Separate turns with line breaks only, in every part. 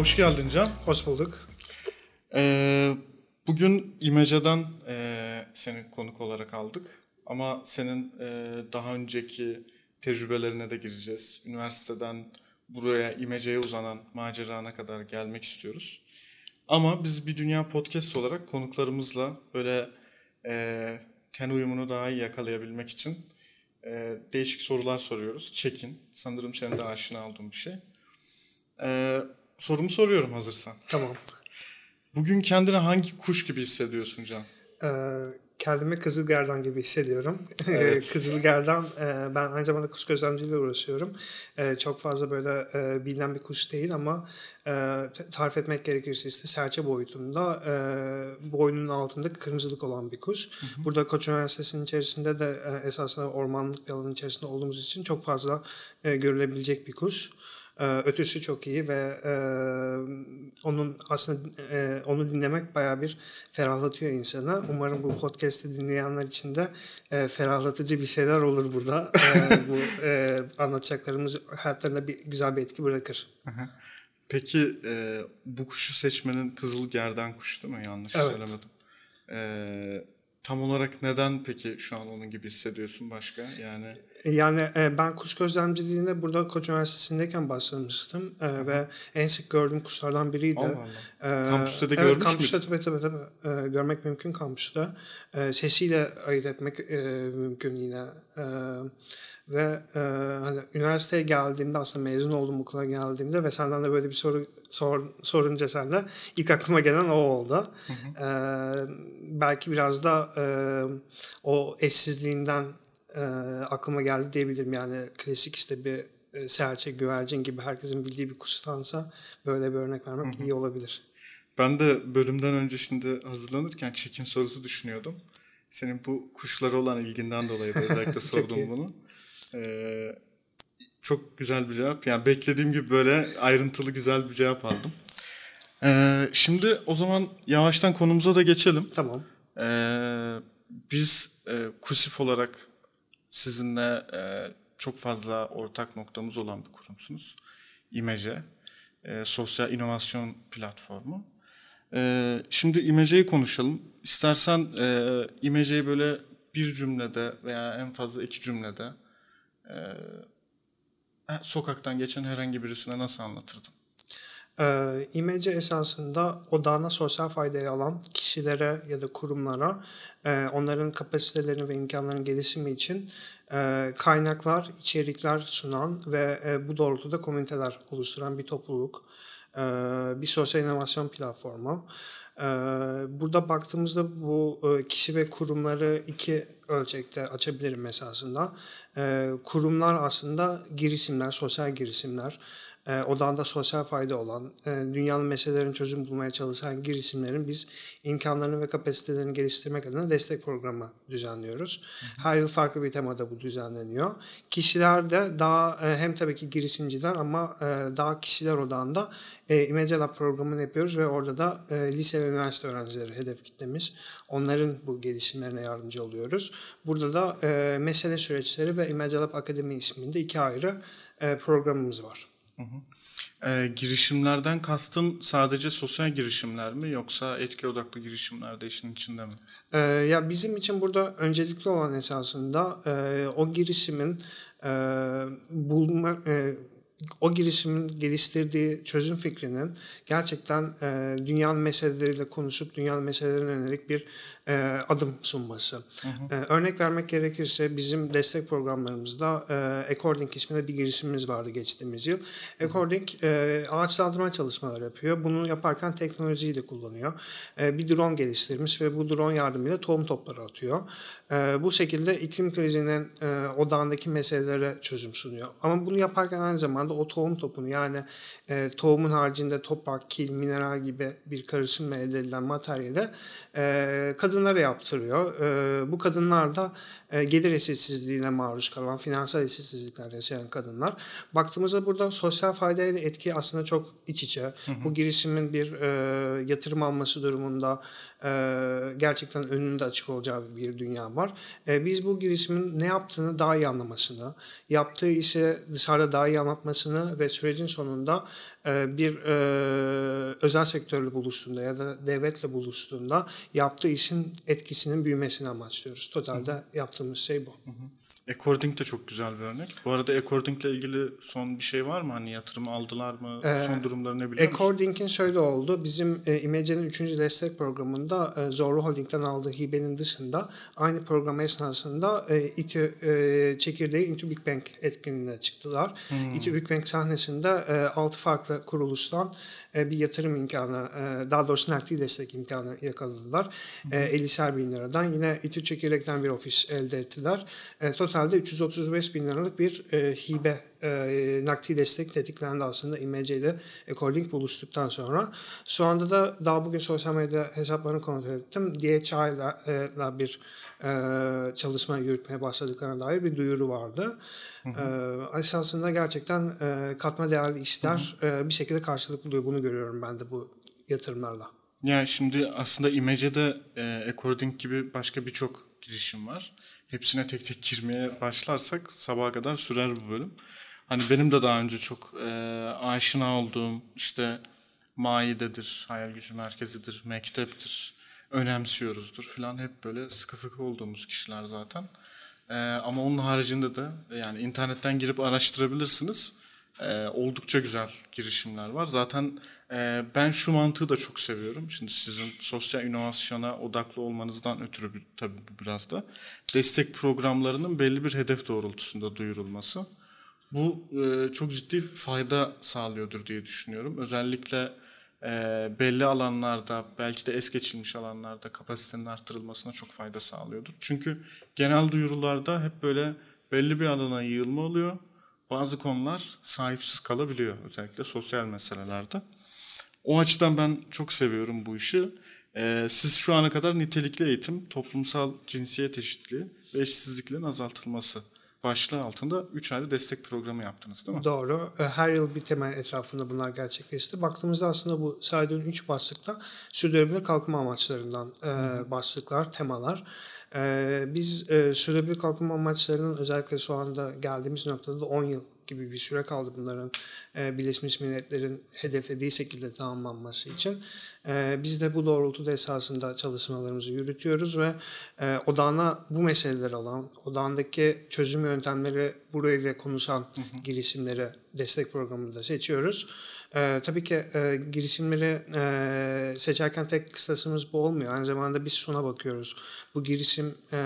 Hoş geldin Can.
Hoş bulduk.
Ee, bugün İmeca'dan e, seni konuk olarak aldık. Ama senin e, daha önceki tecrübelerine de gireceğiz. Üniversiteden buraya İmeca'ya uzanan macerana kadar gelmek istiyoruz. Ama biz bir dünya podcast olarak konuklarımızla böyle e, ten uyumunu daha iyi yakalayabilmek için e, değişik sorular soruyoruz. Çekin. Sanırım senin de aşina olduğun bir şey. E, sorumu soruyorum hazırsan.
Tamam.
Bugün kendini hangi kuş gibi hissediyorsun Can?
Ee, kendimi kızılgerdan gibi hissediyorum.
Evet.
kızılgerdan e, ben aynı zamanda kuş gözlemciliğiyle uğraşıyorum. E, çok fazla böyle e, bilinen bir kuş değil ama e, tarif etmek gerekirse işte serçe boyutunda e, boynunun altında kırmızılık olan bir kuş. Burada Koç Üniversitesi'nin içerisinde de e, esasında ormanlık bir alanın içerisinde olduğumuz için çok fazla e, görülebilecek bir kuş. Ötüsü çok iyi ve e, onun aslında e, onu dinlemek bayağı bir ferahlatıyor insanı. Umarım bu podcast'i dinleyenler için de e, ferahlatıcı bir şeyler olur burada. E, bu e, anlatacaklarımız hayatlarında bir güzel bir etki bırakır.
Peki e, bu kuşu seçmenin kızıl gerdan kuşu değil mi? Yanlış
Evet.
söylemedim. E, tam olarak neden peki şu an onun gibi hissediyorsun başka? Yani
Yani e, ben kuş gözlemciliğine burada Koç Üniversitesi'ndeyken başlamıştım e, ve en sık gördüğüm kuşlardan biriydi.
Allah Allah.
Ee,
Kampüste de
evet,
görmüş
kampüste tabii tabii tabii. Ee, görmek mümkün kampüste. Ee, sesiyle ayırt etmek e, mümkün yine. Ee, ve e, hani üniversiteye geldiğimde aslında mezun oldum okula geldiğimde ve senden de böyle bir soru sor, sorunca sen de ilk aklıma gelen o oldu. Ee, belki biraz da e, o eşsizliğinden e, aklıma geldi diyebilirim. Yani klasik işte bir e, serçe, güvercin gibi herkesin bildiği bir kuştansa böyle bir örnek vermek iyi olabilir.
ben de bölümden önce şimdi hazırlanırken çekin sorusu düşünüyordum. Senin bu kuşlara olan ilginden dolayı özellikle sordum bunu. E, çok güzel bir cevap. Yani beklediğim gibi böyle ayrıntılı güzel bir cevap aldım. E, şimdi o zaman yavaştan konumuza da geçelim.
Tamam.
Ee, biz e, KUSİF olarak sizinle e, çok fazla ortak noktamız olan bir kurumsunuz. İMECE, e, sosyal inovasyon platformu. E, şimdi İMECE'yi konuşalım. İstersen e, İMECE'yi böyle bir cümlede veya en fazla iki cümlede e, sokaktan geçen herhangi birisine nasıl anlatırdın?
Ee, İmece esasında odağına sosyal faydayı alan kişilere ya da kurumlara e, onların kapasitelerini ve imkanlarının gelişimi için e, kaynaklar, içerikler sunan ve e, bu doğrultuda komüniteler oluşturan bir topluluk, e, bir sosyal inovasyon platformu. E, burada baktığımızda bu e, kişi ve kurumları iki ölçekte açabilirim esasında. E, kurumlar aslında girişimler, sosyal girişimler e, odağında sosyal fayda olan, e, dünyanın meselelerini çözüm bulmaya çalışan girişimlerin biz imkanlarını ve kapasitelerini geliştirmek adına destek programı düzenliyoruz. Her yıl farklı bir temada bu düzenleniyor. Kişiler de daha e, hem tabii ki girişimciler ama e, daha kişiler odağında e, Image Lab programını yapıyoruz ve orada da e, lise ve üniversite öğrencileri hedef kitlemiz. Onların bu gelişimlerine yardımcı oluyoruz. Burada da e, mesele süreçleri ve Image Lab Akademi isminde iki ayrı e, programımız var.
Ee, girişimlerden kastın sadece sosyal girişimler mi yoksa etki odaklı girişimler de işin içinde mi?
Ee, ya bizim için burada öncelikli olan esasında e, o girişimin e, bulma e, o girişimin geliştirdiği çözüm fikrinin gerçekten e, dünyanın meseleleriyle konuşup dünyanın meselelerine yönelik bir e, adım sunması. E, örnek vermek gerekirse bizim destek programlarımızda e, According isminde bir girişimimiz vardı geçtiğimiz yıl. According e, ağaçlandırma çalışmaları yapıyor. Bunu yaparken teknolojiyi de kullanıyor. E, bir drone geliştirmiş ve bu drone yardımıyla tohum topları atıyor. E, bu şekilde iklim krizinin e, odağındaki meselelere çözüm sunuyor. Ama bunu yaparken aynı zamanda o tohum topunu yani e, tohumun haricinde toprak, kil, mineral gibi bir karışımla elde edilen materyali e, kadınlara yaptırıyor. E, bu kadınlar da gelir eşitsizliğine maruz kalan, finansal eşitsizlikler yaşayan kadınlar. Baktığımızda burada sosyal faydayla etki aslında çok iç içe. Hı hı. Bu girişimin bir e, yatırım alması durumunda e, gerçekten önünde açık olacağı bir dünya var. E, biz bu girişimin ne yaptığını daha iyi anlamasını, yaptığı işi dışarıda daha iyi anlatmasını ve sürecin sonunda e, bir e, özel sektörle buluştuğunda ya da devletle buluştuğunda yaptığı işin etkisinin büyümesini amaçlıyoruz. Totalde yaptığımız şey bu.
According de çok güzel bir örnek. Bu arada According ile ilgili son bir şey var mı? Hani yatırım aldılar mı? Ee, son durumları ne biliyor?
According'in şöyle oldu. Bizim e, İmece'nin 3. destek programında e, Zorlu Holding'den aldığı hibenin dışında aynı program esnasında e, İTÜ e, çekirdeği Into Big Bang etkinliğine çıktılar. Hmm. İTÜ Big Bang sahnesinde e, 6 farklı kuruluştan e, bir yatırım imkanı, e, daha doğrusu nakdi destek imkanı yakaladılar. E, 50'ser bin liradan. Yine İTÜ çekirdekten bir ofis elde ettiler. E, totalde 335 bin liralık bir e, hibe e, nakdi destek tetiklendi aslında IMC ile Ecolink buluştuktan sonra. Şu anda da daha bugün sosyal medya hesaplarını kontrol ettim. DHI ile bir e, çalışma yürütmeye başladıklarına dair bir duyuru vardı. Hı hı. E, esasında gerçekten e, katma değerli işler hı hı. E, bir şekilde karşılık buluyor. Bunu görüyorum ben de bu yatırımlarla.
Yani şimdi aslında IMEC'de e, According gibi başka birçok girişim var. Hepsine tek tek girmeye başlarsak sabaha kadar sürer bu bölüm. Hani benim de daha önce çok e, aşina olduğum işte Maide'dir, Hayal Gücü Merkezi'dir, Mektep'tir, önemsiyoruzdur falan hep böyle sıkı sıkı olduğumuz kişiler zaten. Ee, ama onun haricinde de yani internetten girip araştırabilirsiniz. Ee, oldukça güzel girişimler var. Zaten e, ben şu mantığı da çok seviyorum. Şimdi sizin sosyal inovasyona odaklı olmanızdan ötürü tabii bu biraz da destek programlarının belli bir hedef doğrultusunda duyurulması. Bu e, çok ciddi fayda sağlıyordur diye düşünüyorum. Özellikle e, belli alanlarda belki de es geçilmiş alanlarda kapasitenin arttırılmasına çok fayda sağlıyordur. Çünkü genel duyurularda hep böyle belli bir alana yığılma oluyor. Bazı konular sahipsiz kalabiliyor özellikle sosyal meselelerde. O açıdan ben çok seviyorum bu işi. Ee, siz şu ana kadar nitelikli eğitim, toplumsal cinsiyet eşitliği ve eşitsizliklerin azaltılması başlığı altında 3 ayda destek programı yaptınız değil mi?
Doğru. E, her yıl bir temel etrafında bunlar gerçekleşti. Baktığımızda aslında bu saydığım 3 başlıkta sürdürülebilir kalkınma amaçlarından e, başlıklar, temalar. E, biz e, sürdürülebilir kalkınma amaçlarının özellikle şu anda geldiğimiz noktada da 10 yıl gibi bir süre kaldı bunların e, Birleşmiş Milletler'in hedeflediği şekilde tamamlanması için. E, biz de bu doğrultuda esasında çalışmalarımızı yürütüyoruz ve e, odağına bu meseleleri alan, odağındaki çözüm yöntemleri burayla konuşan hı hı. girişimleri destek programında seçiyoruz. E, tabii ki e, girişimleri e, seçerken tek kıstasımız bu olmuyor. Aynı zamanda biz şuna bakıyoruz. Bu girişim e,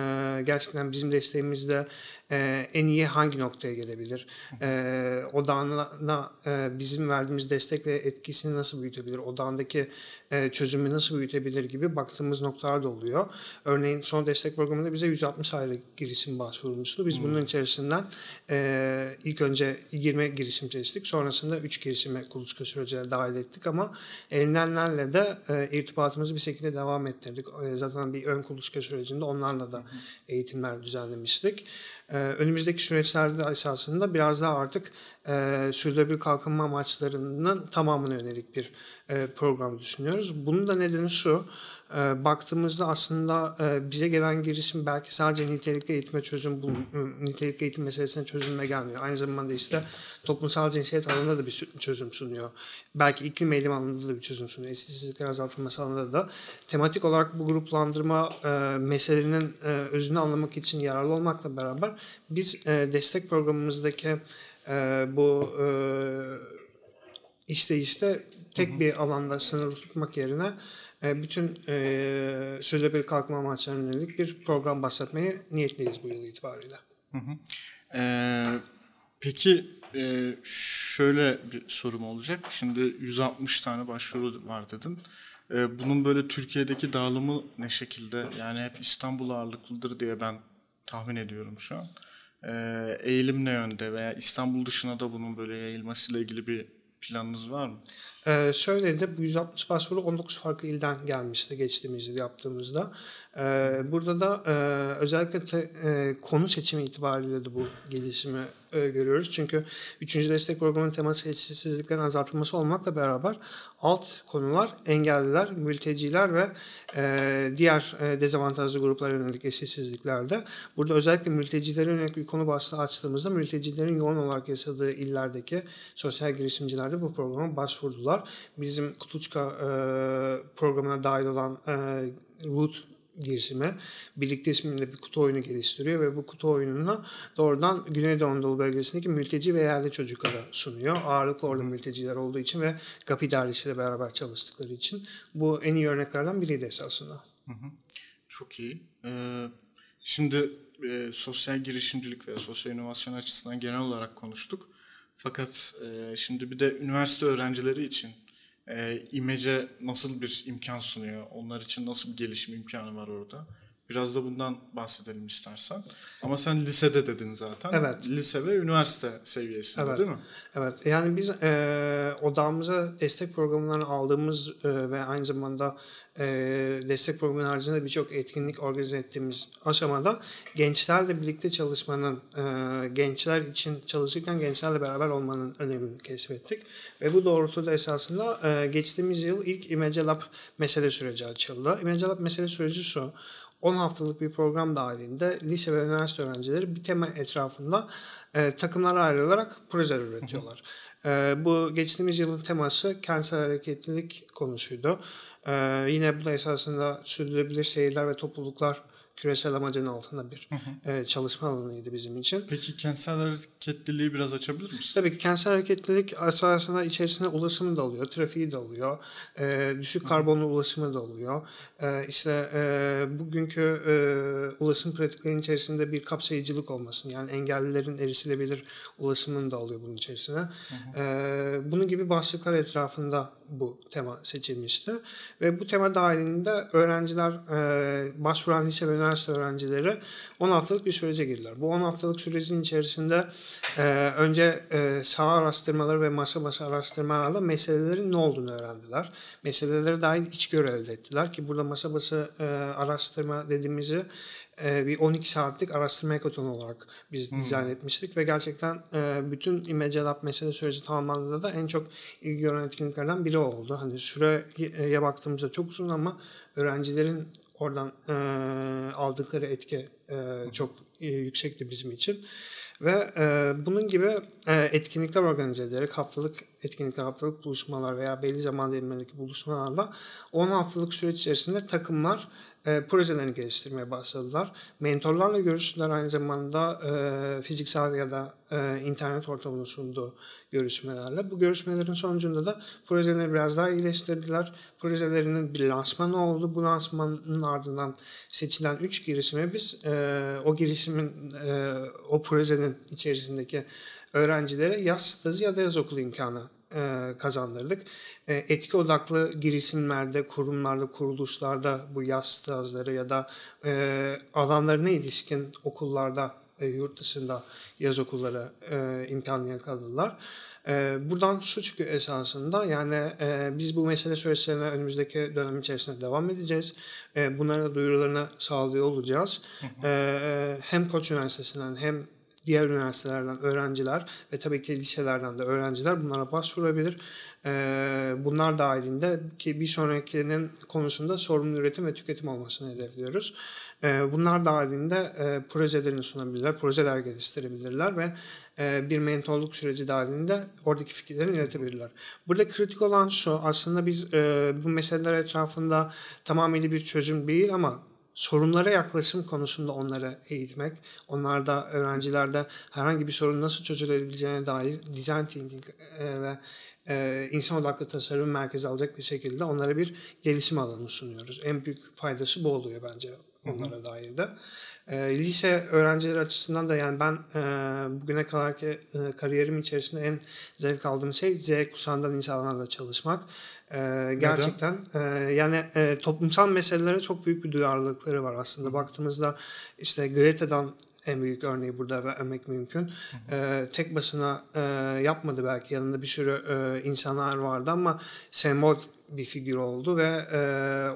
gerçekten bizim desteğimizde e, en iyi hangi noktaya gelebilir? E, odağına e, bizim verdiğimiz destekle etkisini nasıl büyütebilir? Odağındaki e, çözümü nasıl büyütebilir gibi baktığımız noktalar da oluyor. Örneğin son destek programında bize 160 aylık girişim başvurulmuştu. Biz hmm. bunun içerisinden e, ilk önce 20 girişim seçtik. Sonrasında 3 girişime kuluçka sürecine dahil ettik ama elinenlerle de e, irtibatımızı bir şekilde devam ettirdik. E, zaten bir ön kuluçka sürecinde onlarla da eğitimler düzenlemiştik. Ee, önümüzdeki süreçlerde esasında biraz daha artık e, sürdürülebilir kalkınma amaçlarının tamamına yönelik bir e, program düşünüyoruz. Bunun da nedeni şu, e, baktığımızda aslında e, bize gelen girişim belki sadece nitelikli eğitime çözüm bul, nitelikli eğitim meselesine çözülme gelmiyor. Aynı zamanda işte toplumsal cinsiyet alanında da bir çözüm sunuyor. Belki iklim eğilim alanında da bir çözüm sunuyor. Eşitsizlikler azaltılması alanında da. Tematik olarak bu gruplandırma e, meselenin e, özünü anlamak için yararlı olmakla beraber biz e, destek programımızdaki e, bu e, işte tek bir alanda sınırlı tutmak yerine e, bütün e, sürdürülebilir kalkınma amaçlarına yönelik bir program başlatmaya niyetliyiz bu yıl itibariyle. Hı hı.
Ee, peki e, şöyle bir sorum olacak. Şimdi 160 tane başvuru var dedin. E, bunun böyle Türkiye'deki dağılımı ne şekilde? Yani hep İstanbul ağırlıklıdır diye ben tahmin ediyorum şu an. E, eğilim ne yönde veya İstanbul dışına da bunun böyle yayılmasıyla ilgili bir planınız var mı?
Ee, söyledi bu 160 başvuru 19 farklı ilden gelmişti geçtiğimiz yıl yaptığımızda. Ee, burada da e, özellikle te, e, konu seçimi itibariyle de bu gelişimi e, görüyoruz. Çünkü 3. destek programının teması eşitsizliklerin azaltılması olmakla beraber alt konular engelliler, mülteciler ve e, diğer e, dezavantajlı gruplara yönelik eşitsizliklerde. Burada özellikle mültecilere yönelik bir konu başlığı açtığımızda mültecilerin yoğun olarak yaşadığı illerdeki sosyal girişimciler de bu programa başvurdular. Bizim Kuluçka e, programına dahil olan e, Root girişimi birlikte isminde bir kutu oyunu geliştiriyor ve bu kutu oyununu doğrudan Güneydoğu Anadolu bölgesindeki mülteci ve yerli çocuklara sunuyor. Ağırlıklı orada mülteciler olduğu için ve GAP idaresiyle beraber çalıştıkları için. Bu en iyi örneklerden biriydi esasında.
Hı hı. Çok iyi. Ee, şimdi e, sosyal girişimcilik ve sosyal inovasyon açısından genel olarak konuştuk. Fakat e, şimdi bir de üniversite öğrencileri için e, İmece nasıl bir imkan sunuyor? Onlar için nasıl bir gelişim imkanı var orada? Biraz da bundan bahsedelim istersen. Ama sen lisede dedin zaten.
Evet.
Lise ve üniversite seviyesinde
evet.
değil mi?
Evet. Yani biz e, odağımıza destek programlarını aldığımız e, ve aynı zamanda e, destek programının haricinde birçok etkinlik organize ettiğimiz aşamada gençlerle birlikte çalışmanın, e, gençler için çalışırken gençlerle beraber olmanın önemini keşfettik. Ve bu doğrultuda esasında e, geçtiğimiz yıl ilk Image Lab mesele süreci açıldı. Image Lab mesele süreci şu. 10 haftalık bir program dahilinde lise ve üniversite öğrencileri bir tema etrafında e, takımlara ayrılarak projeler üretiyorlar. E, bu geçtiğimiz yılın teması kentsel hareketlilik konusuydu. E, yine bu da esasında sürdürülebilir şehirler ve topluluklar küresel amacın altında bir E, çalışma alanıydı bizim için.
Peki kentsel hareketliliği biraz açabilir misin?
Tabii ki kentsel hareketlilik esasında içerisine ulaşımı da alıyor, trafiği de alıyor, e, düşük karbonlu ulaşımı da alıyor. E, işte e, bugünkü e, ulaşım pratiklerinin içerisinde bir kapsayıcılık olmasını yani engellilerin erişilebilir ulaşımını da alıyor bunun içerisine. E, bunun gibi başlıklar etrafında bu tema seçilmişti. Ve bu tema dahilinde öğrenciler, e, başvuran lise ve üniversite öğrencileri 10 haftalık bir sürece girdiler. Bu 10 haftalık sürecin içerisinde e, önce e, saha araştırmaları ve masa basa araştırmalarla meselelerin ne olduğunu öğrendiler. Meselelere dair içgörü elde ettiler ki burada masa basa e, araştırma dediğimizi e, bir 12 saatlik araştırma ekotonu olarak biz hmm. dizayn etmiştik ve gerçekten e, bütün Image Lab mesele süreci tamamlandığında da en çok ilgi gören etkinliklerden biri oldu. Hani süreye baktığımızda çok uzun ama öğrencilerin oradan e, aldıkları etki e, çok e, yüksekti bizim için. Ve e, bunun gibi e, etkinlikler organize ederek haftalık etkinlikler, haftalık buluşmalar veya belli zaman dilimlerindeki buluşmalarla 10 haftalık süreç içerisinde takımlar e, projelerini geliştirmeye başladılar. Mentorlarla görüştüler aynı zamanda e, fiziksel ya da e, internet ortamının sunduğu görüşmelerle. Bu görüşmelerin sonucunda da projelerini biraz daha iyileştirdiler. Projelerinin bir lansmanı oldu. Bu lansmanın ardından seçilen 3 girişimi biz e, o girişimin, e, o projenin içerisindeki öğrencilere yaz stajı ya da yaz okulu imkanı kazandırdık. E, etki odaklı girişimlerde, kurumlarda, kuruluşlarda bu yaz stajları ya da e, alanlarına ilişkin okullarda, e, yurt dışında yaz okulları e, imkanı yakaladılar. E, buradan şu çıkıyor esasında yani e, biz bu mesele süreçlerine önümüzdeki dönem içerisinde devam edeceğiz. E, bunlara duyurularını sağlıyor olacağız. E, hem Koç Üniversitesi'nden hem diğer üniversitelerden öğrenciler ve tabii ki liselerden de öğrenciler bunlara başvurabilir. Bunlar dahilinde ki bir sonrakinin konusunda sorumlu üretim ve tüketim olmasını hedefliyoruz. Bunlar dahilinde projelerini sunabilirler, projeler geliştirebilirler ve bir mentorluk süreci dahilinde oradaki fikirlerini iletebilirler. Burada kritik olan şu aslında biz bu meseleler etrafında tamamıyla bir çözüm değil ama sorunlara yaklaşım konusunda onları eğitmek, onlarda öğrencilerde herhangi bir sorun nasıl çözülebileceğine dair design thinking e, ve e, insan odaklı tasarım merkezi alacak bir şekilde onlara bir gelişim alanı sunuyoruz. En büyük faydası bu oluyor bence onlara hı hı. dair de. E, lise öğrencileri açısından da yani ben e, bugüne kadar ki e, kariyerim içerisinde en zevk aldığım şey Z kuşağından insanlarla çalışmak. Ee, gerçekten e, yani e, toplumsal meselelere çok büyük bir duyarlılıkları var aslında. Baktığımızda işte Greta'dan en büyük örneği burada vermek mümkün. E, tek başına e, yapmadı belki yanında bir sürü e, insanlar vardı ama sembol bir figür oldu ve e,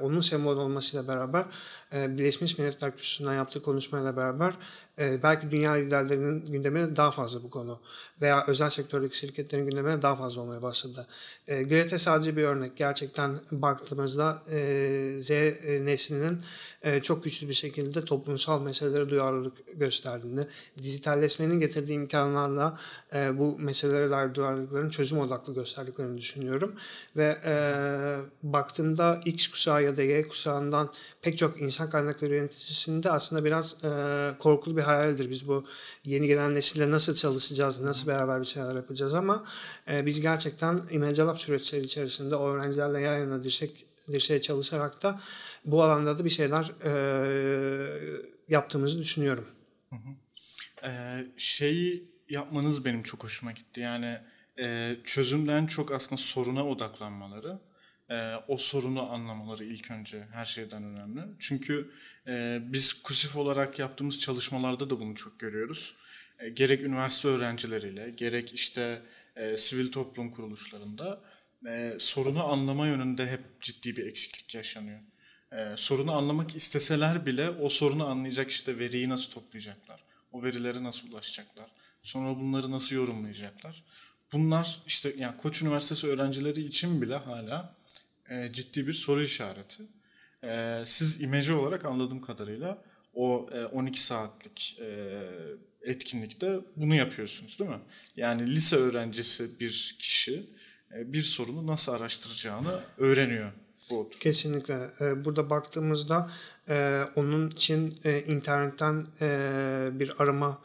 onun sembol olmasıyla beraber e, Birleşmiş Milletler Kürsüsü'nden yaptığı konuşmayla beraber e, belki dünya liderlerinin gündemine daha fazla bu konu veya özel sektördeki şirketlerin gündemine daha fazla olmaya başladı. E, Greta sadece bir örnek. Gerçekten baktığımızda e, Z neslinin e, çok güçlü bir şekilde toplumsal meselelere duyarlılık gösterdiğini, dijitalleşmenin getirdiği imkanlarla e, bu meselelere dair duyarlılıkların çözüm odaklı gösterdiklerini düşünüyorum. Ve e, baktığımda X kuşağı ya da Y kuşağından pek çok insan kaynakları yöneticisinde aslında biraz e, korkulu bir hayaldir. Biz bu yeni gelen nesille nasıl çalışacağız, nasıl beraber bir şeyler yapacağız ama e, biz gerçekten Image Lab süreçleri içerisinde o öğrencilerle yan yana dirsek, dirseğe çalışarak da bu alanda da bir şeyler e, yaptığımızı düşünüyorum.
Hı. Ee, şeyi yapmanız benim çok hoşuma gitti. Yani e, çözümden çok aslında soruna odaklanmaları. E, o sorunu anlamaları ilk önce her şeyden önemli. Çünkü e, biz KUSİF olarak yaptığımız çalışmalarda da bunu çok görüyoruz. E, gerek üniversite öğrencileriyle, gerek işte e, sivil toplum kuruluşlarında e, sorunu anlama yönünde hep ciddi bir eksiklik yaşanıyor. E, sorunu anlamak isteseler bile o sorunu anlayacak işte veriyi nasıl toplayacaklar, o verilere nasıl ulaşacaklar, sonra bunları nasıl yorumlayacaklar. Bunlar işte yani Koç Üniversitesi öğrencileri için bile hala e, ciddi bir soru işareti. E, siz imece olarak anladığım kadarıyla o e, 12 saatlik e, etkinlikte bunu yapıyorsunuz değil mi? Yani lise öğrencisi bir kişi bir sorunu nasıl araştıracağını öğreniyor bu.
Kesinlikle. Burada baktığımızda e, onun için internetten bir arama,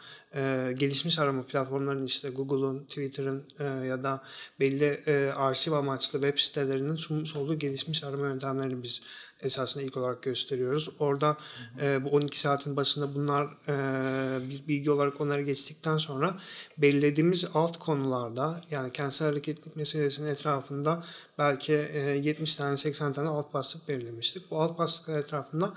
gelişmiş arama platformlarının işte Google'un, Twitter'ın ya da belli arşiv amaçlı web sitelerinin sunmuş olduğu gelişmiş arama yöntemlerini biz esasında ilk olarak gösteriyoruz. Orada e, bu 12 saatin başında bunlar e, bir bilgi olarak onlara geçtikten sonra belirlediğimiz alt konularda yani kentsel hareketlilik meselesinin etrafında belki e, 70 tane 80 tane alt başlık belirlemiştik. Bu alt başlıklar etrafında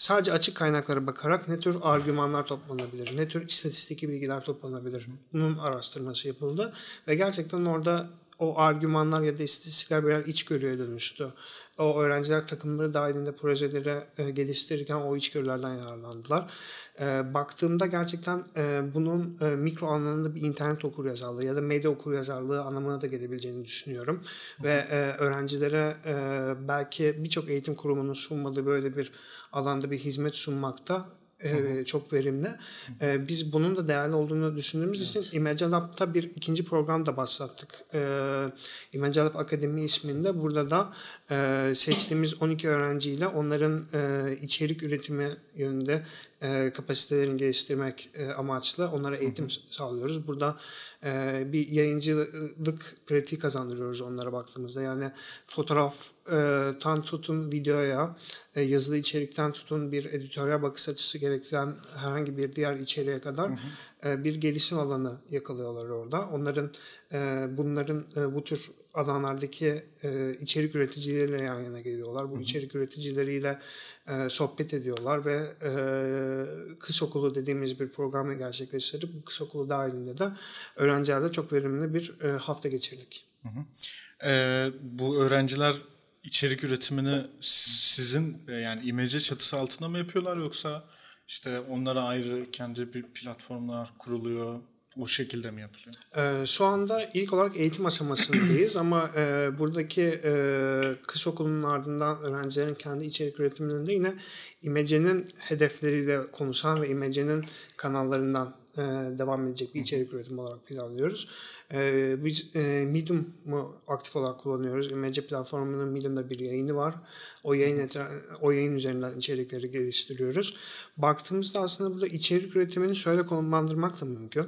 sadece açık kaynaklara bakarak ne tür argümanlar toplanabilir, ne tür istatistik bilgiler toplanabilir bunun araştırması yapıldı ve gerçekten orada o argümanlar ya da istatistikler birer içgörüye dönüştü o öğrenciler takımları dahilinde projeleri e, geliştirirken o içgörülerden yararlandılar. E, baktığımda gerçekten e, bunun e, mikro anlamında bir internet okuryazarlığı ya da medya okuryazarlığı anlamına da gelebileceğini düşünüyorum. Hı. Ve e, öğrencilere belki birçok eğitim kurumunun sunmadığı böyle bir alanda bir hizmet sunmakta e, çok verimli. E, biz bunun da değerli olduğunu düşündüğümüz evet. için Image Lab'da bir ikinci program da başlattık. E, Image Lab Akademi isminde. Burada da e, seçtiğimiz 12 öğrenciyle onların e, içerik üretimi yönünde e, kapasitelerini geliştirmek e, amaçlı onlara eğitim hı hı. sağlıyoruz. Burada e, bir yayıncılık pratiği kazandırıyoruz onlara baktığımızda. Yani fotoğraftan tutun videoya, e, yazılı içerikten tutun bir editoryal bakış açısı gerektiren herhangi bir diğer içeriğe kadar hı hı. E, bir gelişim alanı yakalıyorlar orada. Onların e, bunların e, bu tür alanlardaki e, içerik üreticileriyle yan yana geliyorlar. Bu Hı-hı. içerik üreticileriyle e, sohbet ediyorlar ve e, kış okulu dediğimiz bir programı gerçekleştirip bu kış okulu dahilinde de öğrencilerle çok verimli bir e, hafta geçirdik.
Hı hı. E, bu öğrenciler içerik üretimini sizin e, yani imece çatısı altında mı yapıyorlar yoksa işte onlara ayrı kendi bir platformlar kuruluyor o şekilde mi yapılıyor?
Ee, şu anda ilk olarak eğitim aşamasındayız ama e, buradaki e, kış okulunun ardından öğrencilerin kendi içerik üretiminde yine İmece'nin hedefleriyle konuşan ve İmece'nin kanallarından e, devam edecek bir içerik üretimi olarak planlıyoruz. E, biz e, Medium'u aktif olarak kullanıyoruz. Image platformunun Medium'da bir yayını var. O yayın o yayın üzerinden içerikleri geliştiriyoruz. Baktığımızda aslında burada içerik üretimini şöyle konumlandırmak da mümkün.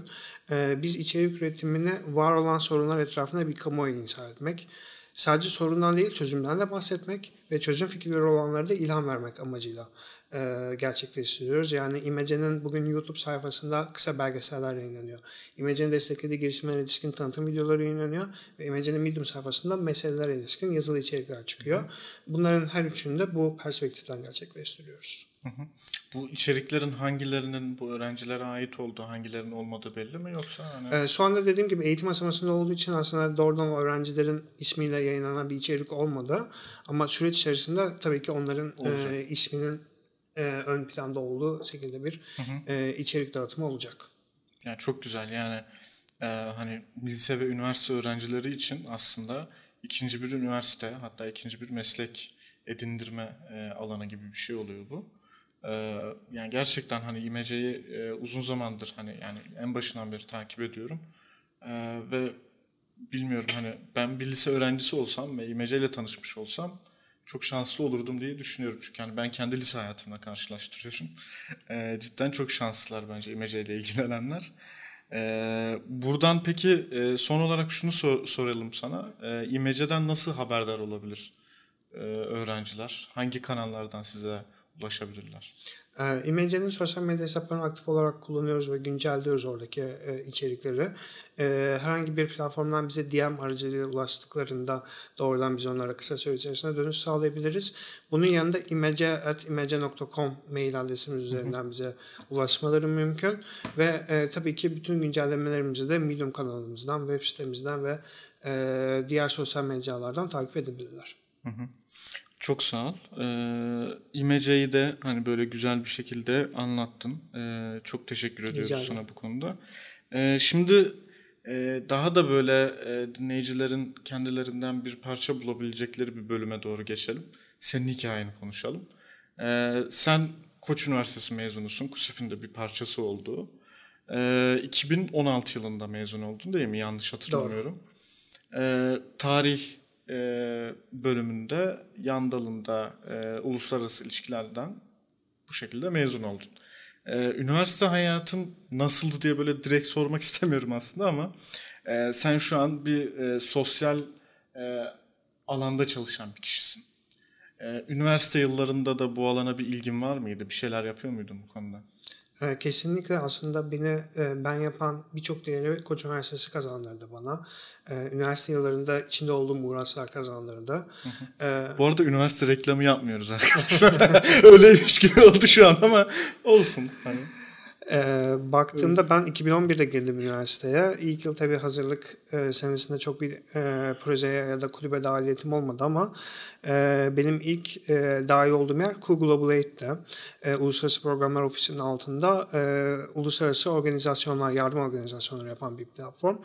E, biz içerik üretimini var olan sorunlar etrafında bir kamuoyu inşa etmek sadece sorundan değil çözümden de bahsetmek ve çözüm fikirleri olanlara da ilham vermek amacıyla e, gerçekleştiriyoruz. Yani İmece'nin bugün YouTube sayfasında kısa belgeseller yayınlanıyor. İmece'nin desteklediği girişimlere ilişkin tanıtım videoları yayınlanıyor ve İmece'nin Medium sayfasında meselelere ilişkin yazılı içerikler çıkıyor. Bunların her üçünü de bu perspektiften gerçekleştiriyoruz.
Bu içeriklerin hangilerinin bu öğrencilere ait olduğu, hangilerinin olmadığı belli mi yoksa? Hani...
Ee, şu anda dediğim gibi eğitim aşamasında olduğu için aslında doğrudan öğrencilerin ismiyle yayınlanan bir içerik olmadı. Ama süreç içerisinde tabii ki onların e, isminin e, ön planda olduğu şekilde bir hı hı. E, içerik dağıtımı olacak.
Yani çok güzel yani e, hani lise ve üniversite öğrencileri için aslında ikinci bir üniversite hatta ikinci bir meslek edindirme e, alanı gibi bir şey oluyor bu. E, yani gerçekten hani İMC'yi e, uzun zamandır hani yani en başından beri takip ediyorum. E, ve bilmiyorum hani ben bir lise öğrencisi olsam ve İMC ile tanışmış olsam çok şanslı olurdum diye düşünüyorum. Çünkü hani ben kendi lise hayatımla karşılaştırıyorum. E, cidden çok şanslılar bence İMC ile ilgilenenler. Buradan peki e, son olarak şunu sor, soralım sana. E, İMC'den nasıl haberdar olabilir e, öğrenciler? Hangi kanallardan size ulaşabilirler?
E, İmece'nin sosyal medya hesaplarını aktif olarak kullanıyoruz ve güncelliyoruz oradaki e, içerikleri. E, herhangi bir platformdan bize DM aracılığıyla ulaştıklarında doğrudan biz onlara kısa süre içerisinde dönüş sağlayabiliriz. Bunun yanında imece.imece.com mail adresimiz üzerinden bize ulaşmaları mümkün. Ve e, tabii ki bütün güncellemelerimizi de Medium kanalımızdan, web sitemizden ve e, diğer sosyal mecralardan takip edebilirler. Hı hı.
Çok sağ ol. Ee, İmece'yi de hani böyle güzel bir şekilde anlattın. Ee, çok teşekkür ediyoruz Rica sana bu konuda. Ee, şimdi e, daha da böyle e, dinleyicilerin kendilerinden bir parça bulabilecekleri bir bölüme doğru geçelim. Senin hikayeni konuşalım. Ee, sen Koç Üniversitesi mezunusun. KUSİF'in de bir parçası olduğu. Ee, 2016 yılında mezun oldun değil mi? Yanlış hatırlamıyorum. Doğru. Ee, tarih e, bölümünde yan dalında e, uluslararası ilişkilerden bu şekilde mezun oldun. E, üniversite hayatın nasıldı diye böyle direkt sormak istemiyorum aslında ama e, sen şu an bir e, sosyal e, alanda çalışan bir kişisin. E, üniversite yıllarında da bu alana bir ilgin var mıydı? Bir şeyler yapıyor muydun bu konuda?
E, kesinlikle aslında beni e, ben yapan birçok değeri Koç Üniversitesi kazandırdı bana. E, üniversite yıllarında içinde olduğum uğraşlar kazandırdı.
Hı Bu arada üniversite reklamı yapmıyoruz arkadaşlar. Öyleymiş gibi oldu şu an ama olsun. Hani.
E, baktığımda ben 2011'de girdim üniversiteye. İlk yıl tabii hazırlık e, senesinde çok bir e, projeye ya da kulübe dahiliyetim olmadı ama e, benim ilk e, dahil olduğum yer Cool Global Aid'de. E, Uluslararası Programlar Ofisi'nin altında e, uluslararası organizasyonlar, yardım organizasyonları yapan bir platform.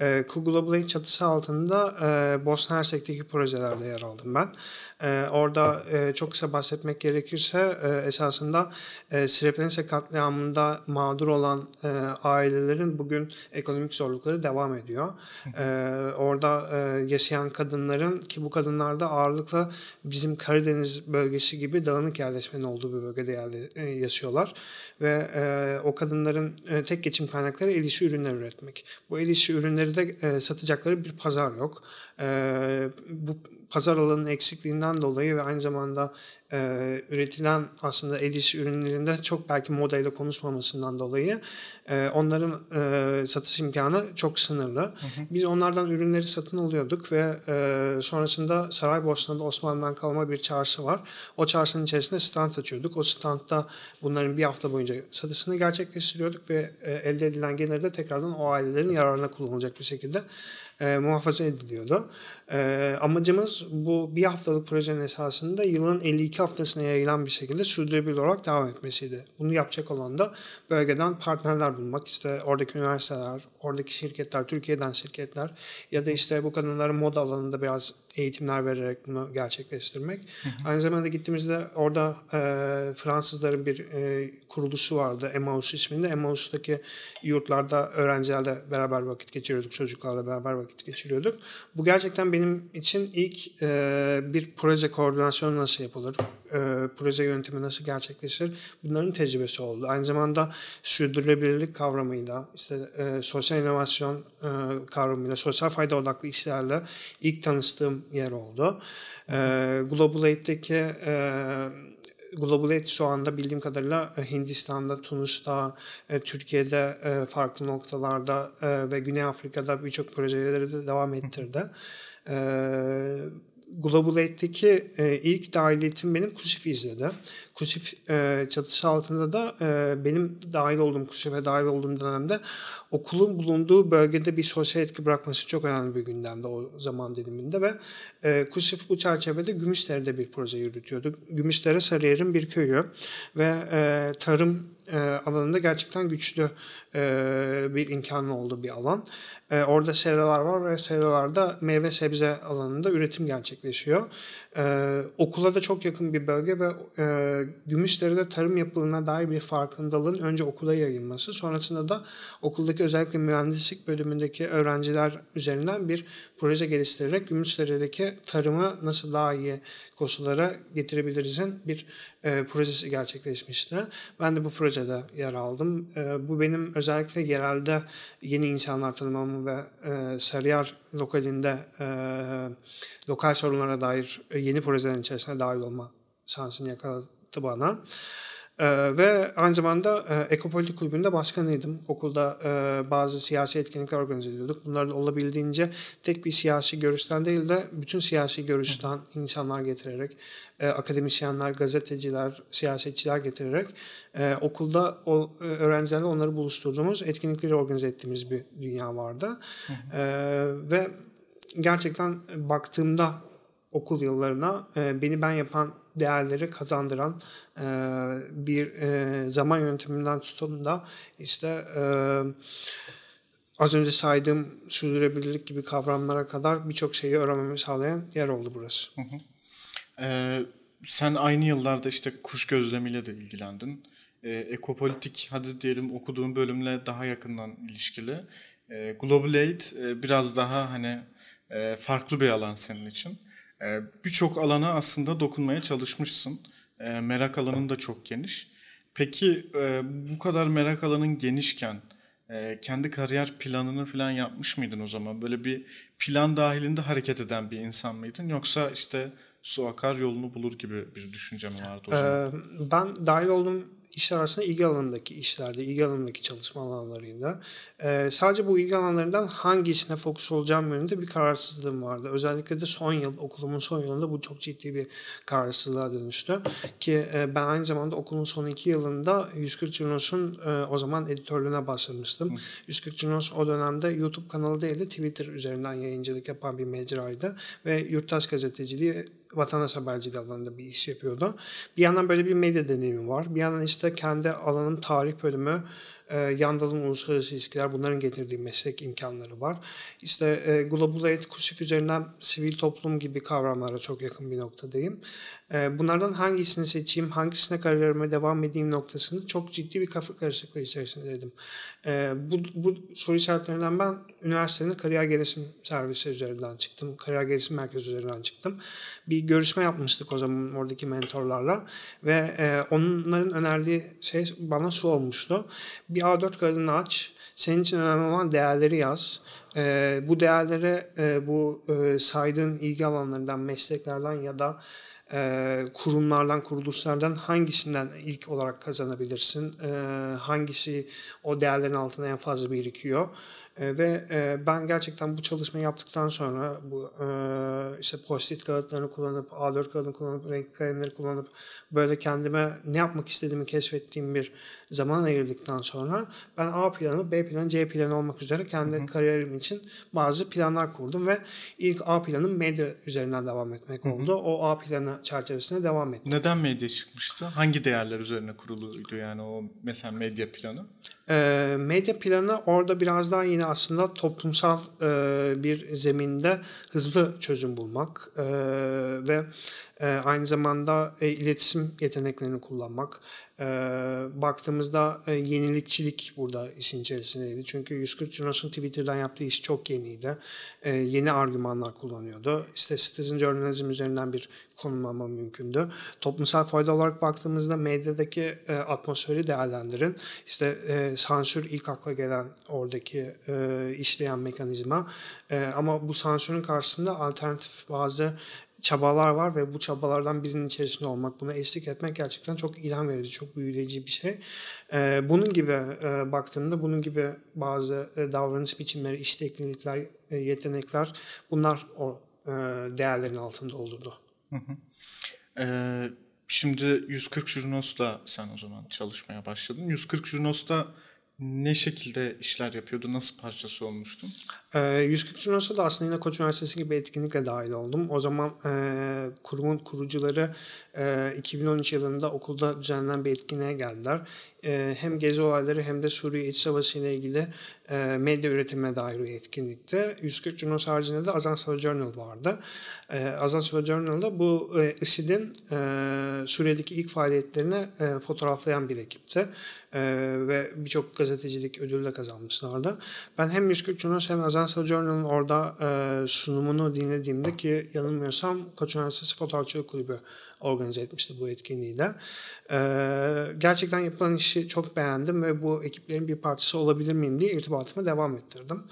E, Cool Global Aid çatısı altında e, Bosna Hersek'teki projelerde yer aldım ben. E, orada e, çok kısa bahsetmek gerekirse e, esasında e, Srebrenica katliamında mağdur olan e, ailelerin bugün ekonomik zorlukları devam ediyor. E, orada e, yaşayan kadınların ki bu kadınlarda ağırlıkla bizim Karadeniz bölgesi gibi dağınık yerleşmenin olduğu bir bölgede yerle, e, yaşıyorlar. Ve e, o kadınların e, tek geçim kaynakları el işi ürünler üretmek. Bu el işi ürünleri de e, satacakları bir pazar yok. E, bu pazar alanının eksikliğinden dolayı ve aynı zamanda e, üretilen aslında el işi ürünlerinde çok belki modayla konuşmamasından dolayı e, onların e, satış imkanı çok sınırlı. Hı hı. Biz onlardan ürünleri satın alıyorduk ve e, sonrasında Saraybosna'da Osmanlı'dan kalma bir çarşı var. O çarşının içerisinde stand açıyorduk. O standta bunların bir hafta boyunca satışını gerçekleştiriyorduk ve e, elde edilen geliri de tekrardan o ailelerin yararına kullanılacak bir şekilde e, muhafaza ediliyordu. E, amacımız bu bir haftalık projenin esasında yılın 52 haftasına yayılan bir şekilde sürdürülebilir olarak devam etmesiydi. Bunu yapacak olan da bölgeden partnerler bulmak. İşte oradaki üniversiteler, oradaki şirketler, Türkiye'den şirketler ya da işte bu kadınların moda alanında biraz eğitimler vererek bunu gerçekleştirmek. Hı hı. Aynı zamanda gittiğimizde orada e, Fransızların bir e, kuruluşu vardı Emmaus isminde. Emmaus'taki yurtlarda öğrencilerle beraber vakit geçiriyorduk, çocuklarla beraber vakit geçiriyorduk. Bu gerçekten benim için ilk e, bir proje koordinasyonu nasıl yapılır, e, proje yöntemi nasıl gerçekleşir bunların tecrübesi oldu. Aynı zamanda sürdürülebilirlik kavramıyla, işte e, sosyal inovasyon e, kavramıyla, sosyal fayda odaklı işlerle ilk tanıştığım yer oldu. E, Global Aid'deki e, Global Aid şu anda bildiğim kadarıyla e, Hindistan'da, Tunus'ta, e, Türkiye'de e, farklı noktalarda ve Güney Afrika'da birçok projeleri de devam ettirdi. Global Aid'deki e, ilk dahiliyetim benim KUSİF izledi. KUSİF e, çatısı altında da e, benim dahil olduğum KUSİF'e dahil olduğum dönemde okulun bulunduğu bölgede bir sosyal etki bırakması çok önemli bir gündemde o zaman diliminde ve e, KUSİF bu çerçevede Gümüşdere'de bir proje yürütüyordu. Gümüşdere Sarıyer'in bir köyü ve e, tarım e, alanında gerçekten güçlü bir imkanı olduğu bir alan. E, orada seralar var ve seralarda meyve sebze alanında üretim gerçekleşiyor. E, okula da çok yakın bir bölge ve e, Gümüşdere'de tarım yapıldığına dair bir farkındalığın önce okula yayılması, sonrasında da okuldaki özellikle mühendislik bölümündeki öğrenciler üzerinden bir proje geliştirerek Gümüşdere'deki tarımı nasıl daha iyi koşullara getirebilirizin bir e, projesi gerçekleşmişti. Ben de bu projede yer aldım. E, bu benim özellikle yerelde yeni insanlar tanımamı ve e, Sarıyer lokalinde e, lokal sorunlara dair yeni projelerin içerisine dahil olma şansını yakaladı bana. Ee, ve aynı zamanda e, Ekopolitik Kulübü'nde başkanıydım. Okulda e, bazı siyasi etkinlikler organize ediyorduk. Bunları da olabildiğince tek bir siyasi görüşten değil de bütün siyasi görüşten insanlar getirerek, e, akademisyenler, gazeteciler, siyasetçiler getirerek e, okulda o, e, öğrencilerle onları buluşturduğumuz etkinlikleri organize ettiğimiz bir dünya vardı. E, ve gerçekten baktığımda okul yıllarına e, beni ben yapan değerleri kazandıran e, bir e, zaman yönetiminden tutun da işte e, az önce saydığım sürdürülebilirlik gibi kavramlara kadar birçok şeyi öğrenmemi sağlayan yer oldu burası. Hı hı.
Ee, sen aynı yıllarda işte kuş gözlemiyle de ilgilendin. Ee, ekopolitik hadi diyelim okuduğun bölümle daha yakından ilişkili. Ee, Global Aid e, biraz daha hani e, farklı bir alan senin için. Ee, birçok alana aslında dokunmaya çalışmışsın. Ee, merak alanın da çok geniş. Peki e, bu kadar merak alanın genişken e, kendi kariyer planını falan yapmış mıydın o zaman? Böyle bir plan dahilinde hareket eden bir insan mıydın? Yoksa işte su akar yolunu bulur gibi bir düşünce mi vardı o zaman?
Ee, ben dahil olduğum işler arasında ilgi alanındaki işlerde, ilgi alanındaki çalışma alanlarıyla. Ee, sadece bu ilgi alanlarından hangisine fokus olacağım yönünde bir kararsızlığım vardı. Özellikle de son yıl, okulumun son yılında bu çok ciddi bir kararsızlığa dönüştü. Ki e, ben aynı zamanda okulun son iki yılında 140 Cunos'un e, o zaman editörlüğüne başlamıştım. Hı. 140 Cunos o dönemde YouTube kanalı değil de Twitter üzerinden yayıncılık yapan bir mecraydı. Ve Yurttaş Gazeteciliği vatandaş haberciliği alanında bir iş yapıyordu. Bir yandan böyle bir medya deneyimi var. Bir yandan işte kendi alanın tarih bölümü e, Yandal'ın uluslararası ilişkiler bunların getirdiği meslek imkanları var. İşte e, Global Aid, KUSİF üzerinden sivil toplum gibi kavramlara çok yakın bir noktadayım. E, bunlardan hangisini seçeyim, hangisine kariyerime devam edeyim noktasında çok ciddi bir kafa karışıklığı içerisindeydim. E, bu, bu soru işaretlerinden ben üniversitenin kariyer gelişim servisi üzerinden çıktım. Kariyer gelişim merkezi üzerinden çıktım. Bir görüşme yapmıştık o zaman oradaki mentorlarla ve e, onların önerdiği şey bana su olmuştu bir A4 kağıdını aç. Senin için önemli olan değerleri yaz. E, bu değerleri e, bu e, saydığın ilgi alanlarından, mesleklerden ya da e, kurumlardan, kuruluşlardan hangisinden ilk olarak kazanabilirsin? E, hangisi o değerlerin altında en fazla birikiyor? E, ve e, ben gerçekten bu çalışmayı yaptıktan sonra bu e, işte post-it kağıtlarını kullanıp, A4 kağıdını kullanıp, renk kalemleri kullanıp böyle kendime ne yapmak istediğimi keşfettiğim bir zaman ayırdıktan sonra ben A planı, B planı, C planı olmak üzere kendi Hı-hı. kariyerim için bazı planlar kurdum ve ilk A planım medya üzerinden devam etmek Hı-hı. oldu. O A planı çerçevesinde devam ettim.
Neden medya çıkmıştı? Hangi değerler üzerine kuruluydu yani o mesela medya planı?
E, medya planı orada biraz daha yine aslında toplumsal e, bir zeminde hızlı çözüm bulmak e, ve e, aynı zamanda e, iletişim yeteneklerini kullanmak. E, baktığımızda e, yenilikçilik burada işin içerisindeydi. Çünkü 140 Junos'un Twitter'dan yaptığı iş çok yeniydi. E, yeni argümanlar kullanıyordu. İşte citizen journalism üzerinden bir konumlanma mümkündü. Toplumsal fayda olarak baktığımızda medyadaki e, atmosferi değerlendirin. İşte e, sansür ilk akla gelen oradaki e, işleyen mekanizma. E, ama bu sansürün karşısında alternatif bazı çabalar var ve bu çabalardan birinin içerisinde olmak, buna eşlik etmek gerçekten çok ilham verici, çok büyüleyici bir şey. Ee, bunun gibi e, baktığımda bunun gibi bazı e, davranış biçimleri, isteklilikler, e, yetenekler bunlar o e, değerlerin altında olurdu.
Hı hı. Ee, şimdi 140 Junos'la sen o zaman çalışmaya başladın. 140 Junos'ta ne şekilde işler yapıyordu? Nasıl parçası olmuştun?
E, 140 Junos'a da aslında yine Koç Üniversitesi gibi etkinlikle dahil oldum. O zaman e, kurumun kurucuları e, 2013 yılında okulda düzenlenen bir etkinliğe geldiler. E, hem gezi olayları hem de Suriye İç Savaşı ile ilgili e, medya üretimine dair bir etkinlikte. 140 Junos haricinde de Azan Journal vardı. E, Azan Journal'da bu IŞİD'in Suriye'deki ilk faaliyetlerini fotoğraflayan bir ekipti. Ve birçok gazetecilik ödülü de kazanmışlardı. Ben hem 140 Junos hem Azan Journal'ın orada sunumunu dinlediğimde ki yanılmıyorsam Koç Üniversitesi Fotoğrafçılık Kulübü organize etmişti bu etkinliği de. Ee, gerçekten yapılan işi çok beğendim ve bu ekiplerin bir parçası olabilir miyim diye irtibatımı devam ettirdim.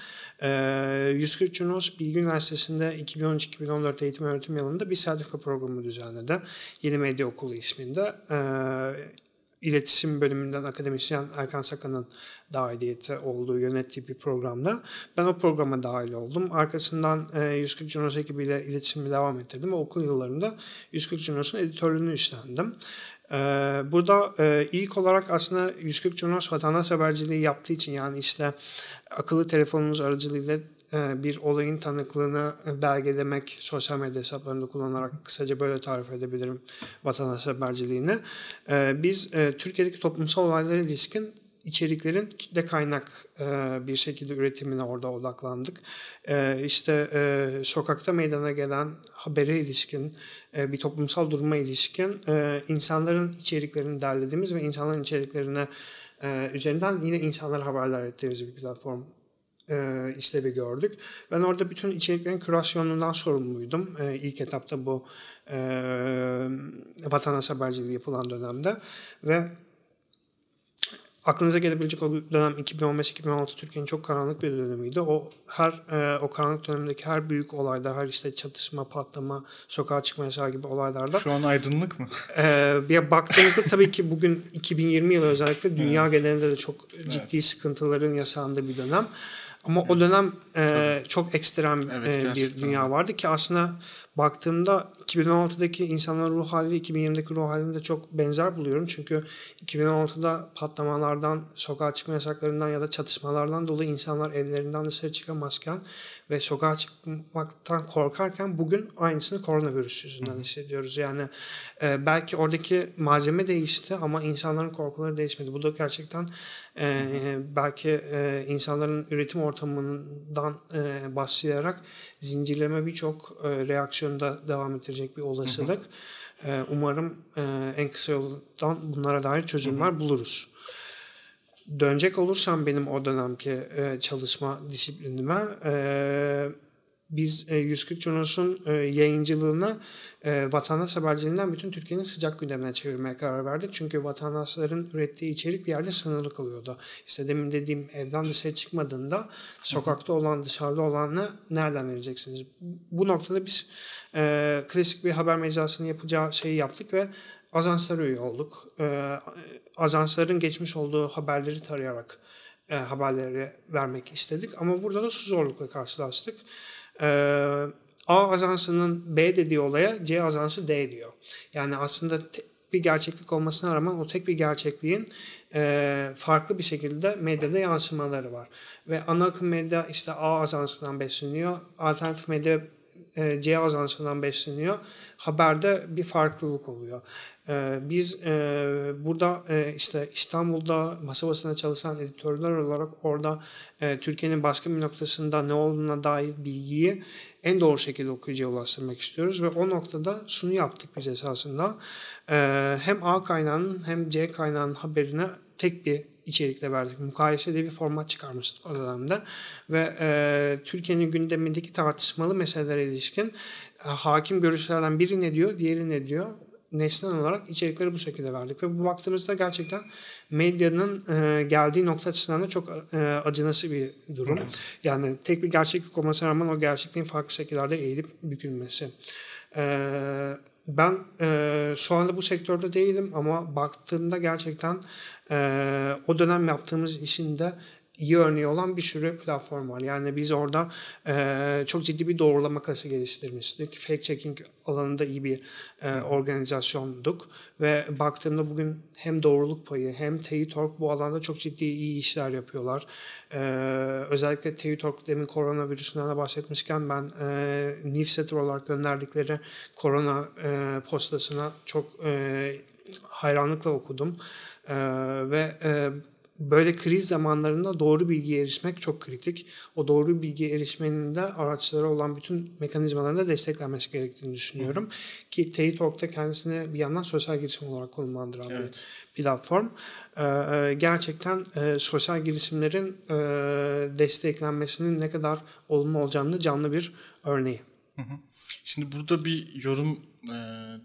Ee, 140 Junos Bilgi Üniversitesi'nde 2013-2014 eğitim öğretim yılında bir sertifika programı düzenledi. Yeni Medya Okulu isminde. Ee, iletişim bölümünden akademisyen Erkan Sakan'ın dahiliyeti olduğu, yönettiği bir programda. Ben o programa dahil oldum. Arkasından e, 140 Junos ekibiyle iletişimi devam ettirdim okul yıllarında 140 Junos'un editörlüğünü üstlendim. E, burada e, ilk olarak aslında 140 Junos vatandaş haberciliği yaptığı için yani işte akıllı telefonumuz aracılığıyla e, bir olayın tanıklığını belgelemek sosyal medya hesaplarında kullanarak kısaca böyle tarif edebilirim vatandaş haberciliğini. E, biz e, Türkiye'deki toplumsal olaylara ilişkin içeriklerin kitle kaynak bir şekilde üretimine orada odaklandık. İşte sokakta meydana gelen habere ilişkin, bir toplumsal duruma ilişkin insanların içeriklerini derlediğimiz ve insanların içeriklerine üzerinden yine insanlara haberler ettiğimiz bir platform e, işlevi gördük. Ben orada bütün içeriklerin kürasyonundan sorumluydum. E, ilk etapta bu e, vatandaş haberciliği yapılan dönemde ve aklınıza gelebilecek o dönem 2015-2016 Türkiye'nin çok karanlık bir dönemiydi. O her e, o karanlık dönemdeki her büyük olayda, her işte çatışma, patlama, sokağa çıkma yasağı gibi olaylarda.
Şu an aydınlık mı?
E, bir baktığımızda tabii ki bugün 2020 yılı özellikle dünya evet. genelinde de çok ciddi evet. sıkıntıların yaşandığı bir dönem. Ama o dönem e, çok ekstrem evet, e, bir dünya vardı ki aslında baktığımda 2016'daki insanların ruh hali 2020'deki ruh halini de çok benzer buluyorum. Çünkü 2016'da patlamalardan, sokağa çıkma yasaklarından ya da çatışmalardan dolayı insanlar evlerinden dışarı çıkamazken ve sokağa çıkmaktan korkarken bugün aynısını koronavirüs yüzünden hissediyoruz. Yani e, belki oradaki malzeme değişti ama insanların korkuları değişmedi. Bu da gerçekten e, belki e, insanların üretim ortamından e, başlayarak zincirleme birçok e, reaksiyonda devam ettirecek bir olasılık. E, umarım e, en kısa yoldan bunlara dair çözümler buluruz. Dönecek olursam benim o dönemki çalışma disiplinime biz e, 140 Junos'un e, yayıncılığına e, vatandaş haberciliğinden bütün Türkiye'nin sıcak gündemine çevirmeye karar verdik. Çünkü vatandaşların ürettiği içerik bir yerde sınırlı kalıyordu. İşte demin dediğim evden dışarı çıkmadığında sokakta olan dışarıda olanı nereden vereceksiniz? Bu noktada biz e, klasik bir haber mecrasının yapacağı şeyi yaptık ve ajanslara üye olduk. E, ajansların geçmiş olduğu haberleri tarayarak e, haberleri vermek istedik. Ama burada da su zorlukla karşılaştık. E, A ajansının B dediği olaya C ajansı D diyor. Yani aslında bir gerçeklik olmasına rağmen o tek bir gerçekliğin e, farklı bir şekilde medyada yansımaları var. Ve ana akım medya işte A ajansından besleniyor. Alternatif medya e, C ajansından besleniyor. Haberde bir farklılık oluyor. E, biz e, burada işte İstanbul'da masa basına çalışan editörler olarak orada Türkiye'nin başka bir noktasında ne olduğuna dair bilgiyi en doğru şekilde okuyucuya ulaştırmak istiyoruz ve o noktada şunu yaptık biz esasında. Hem A kaynağının hem C kaynağının haberine tek bir içerikle verdik. Mukayesede bir format çıkarmıştık o dönemde. Ve e, Türkiye'nin gündemindeki tartışmalı meselelere ilişkin e, hakim görüşlerden biri ne diyor, diğeri ne diyor. Nesnel olarak içerikleri bu şekilde verdik. Ve bu baktığımızda gerçekten medyanın e, geldiği nokta açısından da çok e, acınası bir durum. Yani tek bir gerçeklik olmasına rağmen o gerçekliğin farklı şekillerde eğilip bükülmesi. Evet ben e, şu anda bu sektörde değilim ama baktığımda gerçekten e, o dönem yaptığımız işin de iyi örneği olan bir sürü platform var. Yani biz orada e, çok ciddi bir doğrulama kası geliştirmiştik. Fake checking alanında iyi bir e, organizasyonduk ve baktığımda bugün hem doğruluk payı hem Teyutork bu alanda çok ciddi iyi işler yapıyorlar. E, özellikle Teyutork demin koronavirüsünden de bahsetmişken ben e, newsletter olarak gönderdikleri korona e, postasına çok e, hayranlıkla okudum. E, ve e, böyle kriz zamanlarında doğru bilgiye erişmek çok kritik. O doğru bilgiye erişmenin de araçlara olan bütün mekanizmaların da desteklenmesi gerektiğini düşünüyorum. Hı. Ki Teytalk'ta kendisini bir yandan sosyal girişim olarak konumlandıran evet. bir platform. Ee, gerçekten e, sosyal girişimlerin e, desteklenmesinin ne kadar olumlu olacağını canlı bir örneği.
Hı hı. Şimdi burada bir yorum e,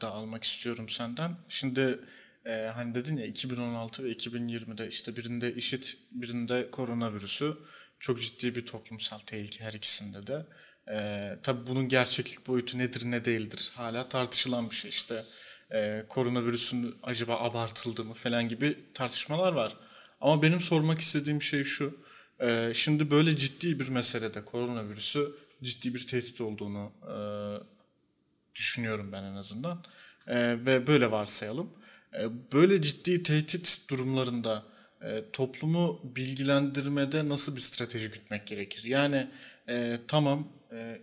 da almak istiyorum senden. Şimdi e, hani dedin ya 2016 ve 2020'de işte birinde işit birinde koronavirüsü çok ciddi bir toplumsal tehlike her ikisinde de. E, tabii bunun gerçeklik boyutu nedir ne değildir hala tartışılan bir şey işte. E, koronavirüsün acaba abartıldı mı falan gibi tartışmalar var. Ama benim sormak istediğim şey şu. E, şimdi böyle ciddi bir meselede koronavirüsü ciddi bir tehdit olduğunu e, düşünüyorum ben en azından. E, ve böyle varsayalım. E, böyle ciddi tehdit durumlarında e, toplumu bilgilendirmede nasıl bir strateji gütmek gerekir? Yani e, tamam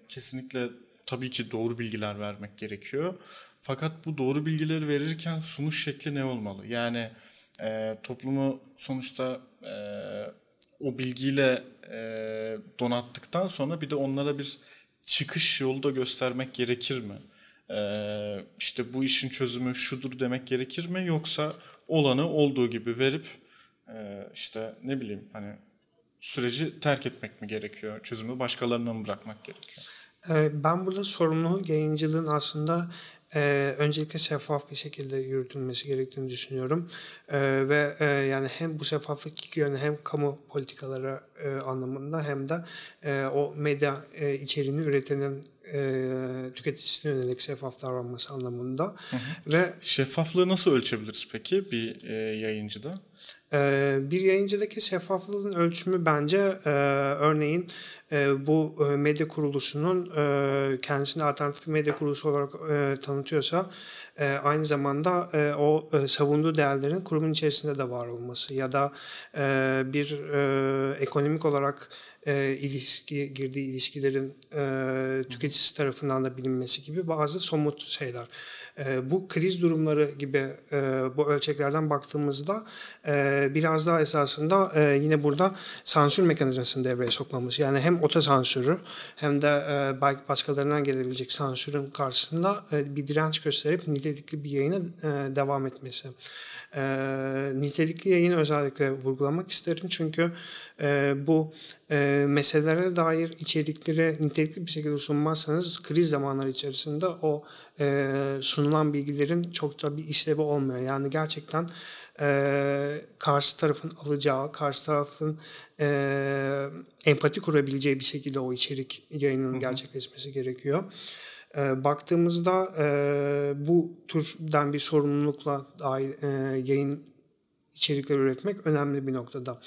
kesinlikle tabii ki doğru bilgiler vermek gerekiyor. Fakat bu doğru bilgileri verirken sunuş şekli ne olmalı? Yani toplumu sonuçta o bilgiyle donattıktan sonra bir de onlara bir çıkış yolu da göstermek gerekir mi? Ee, işte bu işin çözümü şudur demek gerekir mi yoksa olanı olduğu gibi verip e, işte ne bileyim hani süreci terk etmek mi gerekiyor? Çözümü başkalarına mı bırakmak gerekiyor?
Ee, ben burada sorumlu yayıncılığın aslında e, öncelikle şeffaf bir şekilde yürütülmesi gerektiğini düşünüyorum. E, ve e, yani hem bu şeffaflık iki yönü hem kamu politikaları e, anlamında hem de e, o medya e, içeriğini üretenin e, tüketicisine yönelik şeffaf davranması anlamında. Hı
hı. Ve Şeffaflığı nasıl ölçebiliriz peki bir e, yayıncıda?
E, bir yayıncıdaki şeffaflığın ölçümü bence e, örneğin e, bu e, medya kuruluşunun kendisini alternatif medya kuruluşu olarak tanıtıyorsa aynı zamanda o savunduğu değerlerin kurumun içerisinde de var olması ya da bir ekonomik olarak ilişki girdiği ilişkilerin tüketicisi tarafından da bilinmesi gibi bazı somut şeyler. E, bu kriz durumları gibi e, bu ölçeklerden baktığımızda e, biraz daha esasında e, yine burada sansür mekanizmasını devreye sokmamız. Yani hem otosansürü hem de e, başkalarından gelebilecek sansürün karşısında bir direnç gösterip nitelikli bir yayına devam etmesi. Nitelikli yayını özellikle vurgulamak isterim çünkü e, bu e, meselelere dair içerikleri nitelikli bir şekilde sunmazsanız kriz zamanları içerisinde o e, sunulan bilgilerin çok da bir işlevi olmuyor. Yani gerçekten e, karşı tarafın alacağı, karşı tarafın e, empati kurabileceği bir şekilde o içerik yayının gerçekleşmesi gerekiyor. E, baktığımızda e, bu türden bir sorumlulukla e, yayın içerikler üretmek önemli bir noktada.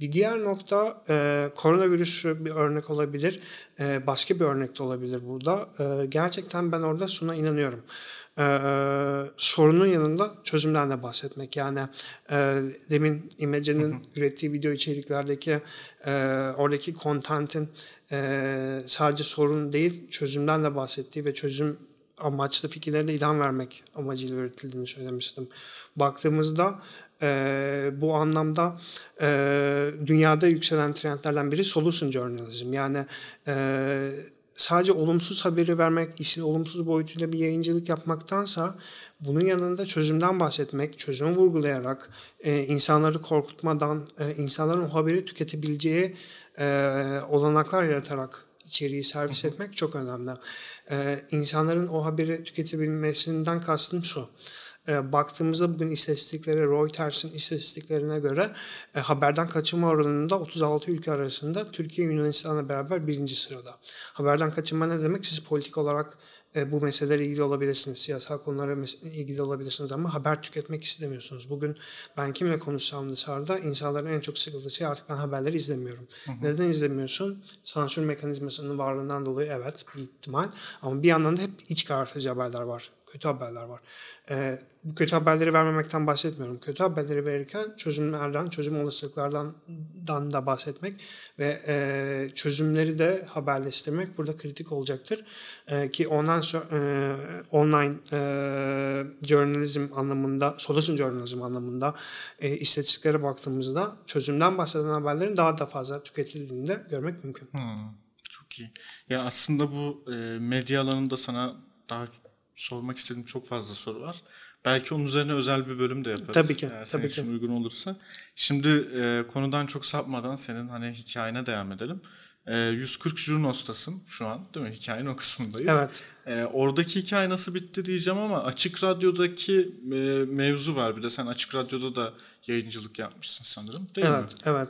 Bir diğer nokta e, koronavirüs bir örnek olabilir. E, başka bir örnek de olabilir burada. E, gerçekten ben orada şuna inanıyorum. E, sorunun yanında çözümden de bahsetmek. Yani e, demin İmece'nin ürettiği video içeriklerdeki e, oradaki content'in e, sadece sorun değil çözümden de bahsettiği ve çözüm amaçlı fikirlere de ilham vermek amacıyla üretildiğini söylemiştim. Baktığımızda e, bu anlamda e, dünyada yükselen trendlerden biri solution journalism. Yani e, sadece olumsuz haberi vermek, işin olumsuz boyutuyla bir yayıncılık yapmaktansa bunun yanında çözümden bahsetmek, çözümü vurgulayarak, e, insanları korkutmadan, e, insanların o haberi tüketebileceği e, olanaklar yaratarak içeriği servis etmek çok önemli. E, insanların o haberi tüketebilmesinden kastım şu e, baktığımızda bugün istatistiklere Reuters'in istatistiklerine göre e, haberden kaçınma oranında 36 ülke arasında Türkiye Yunanistan'la beraber birinci sırada. Haberden kaçınma ne demek? Siz politik olarak e, bu meselelerle ilgili olabilirsiniz. Siyasal konulara ilgili olabilirsiniz ama haber tüketmek istemiyorsunuz. Bugün ben kimle konuşsam dışarıda insanların en çok sıkıldığı şey artık ben haberleri izlemiyorum. Hı hı. Neden izlemiyorsun? Sansür mekanizmasının varlığından dolayı evet bir ihtimal. Ama bir yandan da hep iç karartıcı haberler var kötü haberler var. E, bu kötü haberleri vermemekten bahsetmiyorum. Kötü haberleri verirken çözümlerden, çözüm olasılıklardan da bahsetmek ve e, çözümleri de haberleştirmek burada kritik olacaktır. E, ki ondan sonra e, online e, journalism anlamında, solution journalism anlamında e, istatistiklere baktığımızda çözümden bahseden haberlerin daha da fazla tüketildiğini de görmek mümkün. Hmm,
çok iyi. Ya aslında bu e, medya alanında sana daha sormak istediğim çok fazla soru var. Belki onun üzerine özel bir bölüm de yaparız.
Tabii ki.
Eğer
tabii
için ki. uygun olursa. Şimdi e, konudan çok sapmadan senin hani hikayene devam edelim. E, 140 Junos'tasın şu an değil mi? Hikayenin o kısmındayız.
Evet.
E, oradaki hikaye nasıl bitti diyeceğim ama Açık Radyo'daki e, mevzu var. Bir de sen Açık Radyo'da da yayıncılık yapmışsın sanırım değil
evet,
mi?
Evet.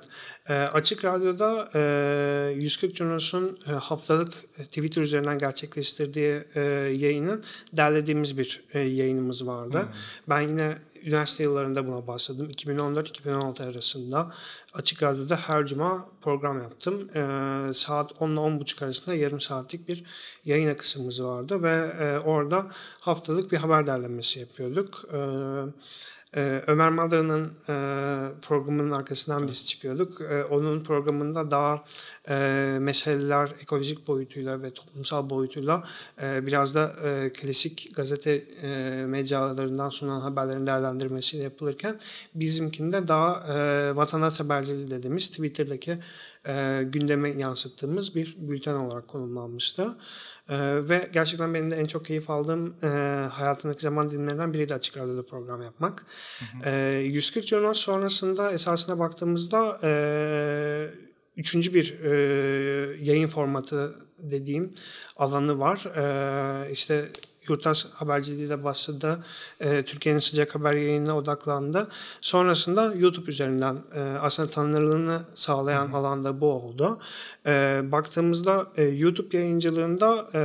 E, Açık Radyo'da e, 140 Junos'un e, haftalık Twitter üzerinden gerçekleştirdiği e, yayının derlediğimiz bir e, yayınımız vardı. Hmm. Ben yine üniversite yıllarında buna başladım. 2014-2016 arasında Açık Radyo'da her cuma program yaptım. Ee, saat 10 ile 10.30 arasında yarım saatlik bir yayın akışımız vardı ve e, orada haftalık bir haber derlemesi yapıyorduk. Ee, ee, Ömer Madra'nın e, programının arkasından biz çıkıyorduk. E, onun programında daha e, meseleler ekolojik boyutuyla ve toplumsal boyutuyla e, biraz da e, klasik gazete e, mecralarından sunulan haberlerin değerlendirmesiyle yapılırken bizimkinde daha e, vatandaş haberciliği dediğimiz Twitter'daki e, gündeme yansıttığımız bir bülten olarak konumlanmıştı. E, ve gerçekten benim de en çok keyif aldığım e, hayatımdaki zaman dilimlerinden biriydi Açık Radyo'da program yapmak. Hı hı. E, 140 Journal sonrasında esasına baktığımızda e, üçüncü bir e, yayın formatı dediğim alanı var. E, işte Yurttaş Haberciliği de başladı. E, Türkiye'nin sıcak haber yayınına odaklandı. Sonrasında YouTube üzerinden e, aslında tanınırlığını sağlayan Hı. alanda bu oldu. E, baktığımızda e, YouTube yayıncılığında e,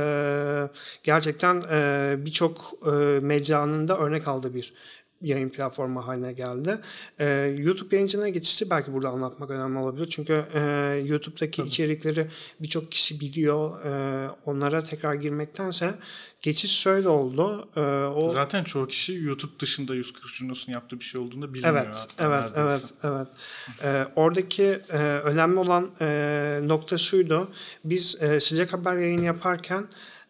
gerçekten e, birçok e, mecranın da örnek aldığı bir yayın platformu haline geldi. Ee, YouTube yayıncılığına geçişi belki burada anlatmak önemli olabilir. Çünkü e, YouTube'daki Tabii. içerikleri birçok kişi biliyor. E, onlara tekrar girmektense geçiş şöyle oldu. E, o
Zaten çoğu kişi YouTube dışında 140 Junos'un yaptığı bir şey olduğunu bilmiyor.
Evet, evet, evet, evet. E, oradaki e, önemli olan e, nokta şuydu. Biz e, sıcak haber yayını yaparken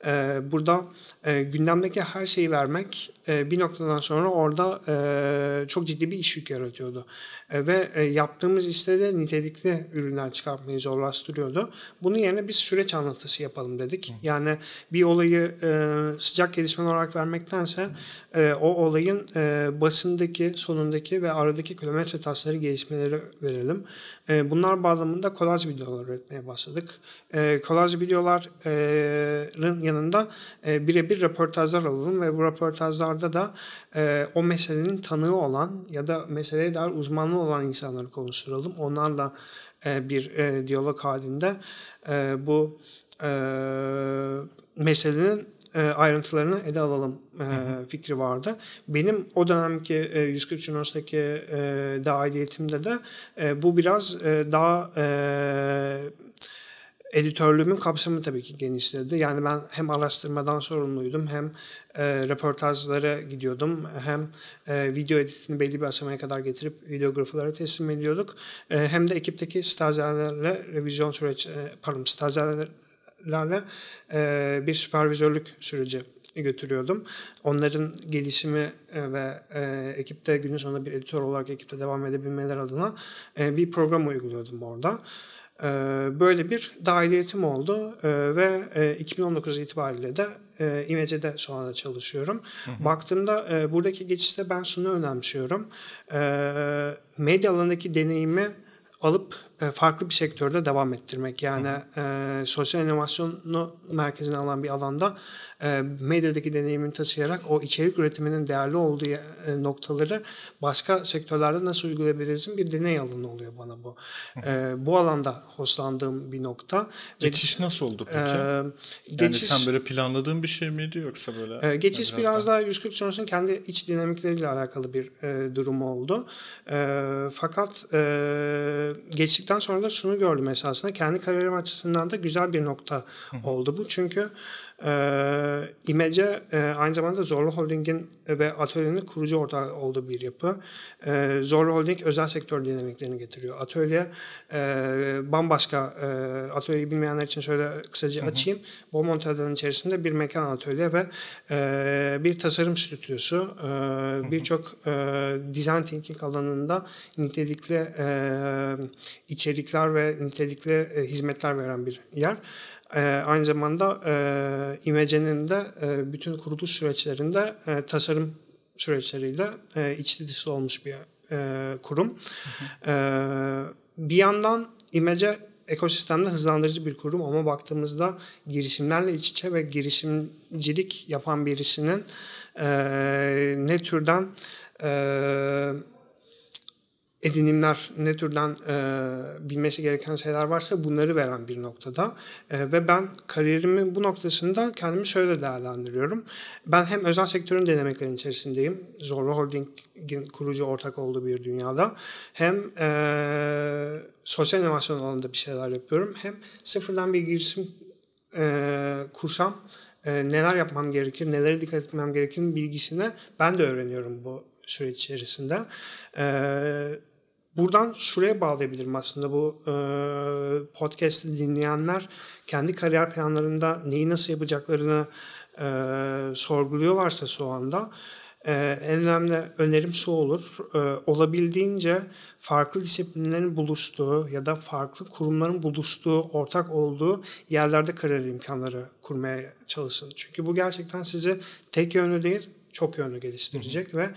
e, burada e, gündemdeki her şeyi vermek e, bir noktadan sonra orada e, çok ciddi bir iş yük yaratıyordu. E, ve e, yaptığımız işte de nitelikli ürünler çıkartmayı zorlaştırıyordu. Bunun yerine biz süreç anlatısı yapalım dedik. Hı. Yani bir olayı e, sıcak gelişme olarak vermektense e, o olayın e, basındaki, sonundaki ve aradaki kilometre taşları gelişmeleri verelim. E, bunlar bağlamında kolaj videolar üretmeye başladık. E, kolaj videoların yanında e, birebir röportajlar alalım ve bu röportajlarda da e, o meselenin tanığı olan ya da meseleye dair uzmanlığı olan insanları konuşturalım. Onlarla e, bir e, diyalog halinde e, bu e, meselenin e, ayrıntılarını ele alalım e, fikri vardı. Benim o dönemki e, 140 Üniversitedeki e, dahiliyetimde de e, bu biraz e, daha e, editörlüğümün kapsamı tabii ki genişledi. Yani ben hem araştırmadan sorumluydum hem e, röportajlara gidiyordum hem e, video editini belli bir aşamaya kadar getirip videograferlara teslim ediyorduk. E, hem de ekipteki stajyerlerle revizyon süreç, e, pardon stajyerlerle e, bir süpervizörlük süreci götürüyordum. Onların gelişimi e, ve e, ekipte günün sonunda bir editör olarak ekipte devam edebilmeler adına e, bir program uyguluyordum orada. Ee, böyle bir dahiliyetim oldu ee, ve 2019 e, itibariyle de e, İmece'de şu anda çalışıyorum. Hı hı. Baktığımda e, buradaki geçişte ben şunu önemsiyorum. Medya alanındaki deneyimi alıp farklı bir sektörde devam ettirmek. Yani e, sosyal inovasyonu merkezine alan bir alanda e, medyadaki deneyimini taşıyarak o içerik üretiminin değerli olduğu e, noktaları başka sektörlerde nasıl uygulayabilirizin bir deney alanı oluyor bana bu. E, bu alanda hoşlandığım bir nokta.
Geçiş nasıl oldu peki? E, yani geçiş, sen böyle planladığın bir şey miydi yoksa böyle?
E, geçiş biraz, biraz daha, daha 140 sonrasının kendi iç dinamikleriyle alakalı bir e, durum oldu. E, fakat e, geçtikten sonra da şunu gördüm esasında kendi kariyerim açısından da güzel bir nokta oldu bu. Çünkü e, İmece e, aynı zamanda Zorlu Holding'in ve Atölye'nin kurucu ortağı olduğu bir yapı. E, Zorlu Holding özel sektör dinamiklerini getiriyor. Atölye e, bambaşka, e, atölyeyi bilmeyenler için şöyle kısaca açayım. Beaumont Adanın içerisinde bir mekan atölye ve e, bir tasarım stüdyosu. E, Birçok e, design thinking alanında nitelikli e, içerikler ve nitelikli e, hizmetler veren bir yer. E, aynı zamanda e, İmece'nin de e, bütün kuruluş süreçlerinde e, tasarım süreçleriyle e, içli dışlı olmuş bir e, kurum. Hı hı. E, bir yandan İmece ekosistemde hızlandırıcı bir kurum ama baktığımızda girişimlerle iç içe ve girişimcilik yapan birisinin e, ne türden e, edinimler, ne türden e, bilmesi gereken şeyler varsa bunları veren bir noktada. E, ve ben kariyerimin bu noktasında kendimi şöyle değerlendiriyorum. Ben hem özel sektörün denemeklerin içerisindeyim. Zorlu Holding'in kurucu ortak olduğu bir dünyada. Hem e, sosyal inovasyon alanında bir şeyler yapıyorum. Hem sıfırdan bir girişim e, kursam e, neler yapmam gerekir, nelere dikkat etmem gerekir bilgisini ben de öğreniyorum bu süreç içerisinde. Ee, Buradan şuraya bağlayabilirim aslında bu e, podcast'i dinleyenler kendi kariyer planlarında neyi nasıl yapacaklarını e, sorguluyorlarsa şu anda e, en önemli önerim şu olur. E, olabildiğince farklı disiplinlerin buluştuğu ya da farklı kurumların buluştuğu, ortak olduğu yerlerde kariyer imkanları kurmaya çalışın. Çünkü bu gerçekten sizi tek yönlü değil, çok yönlü geliştirecek ve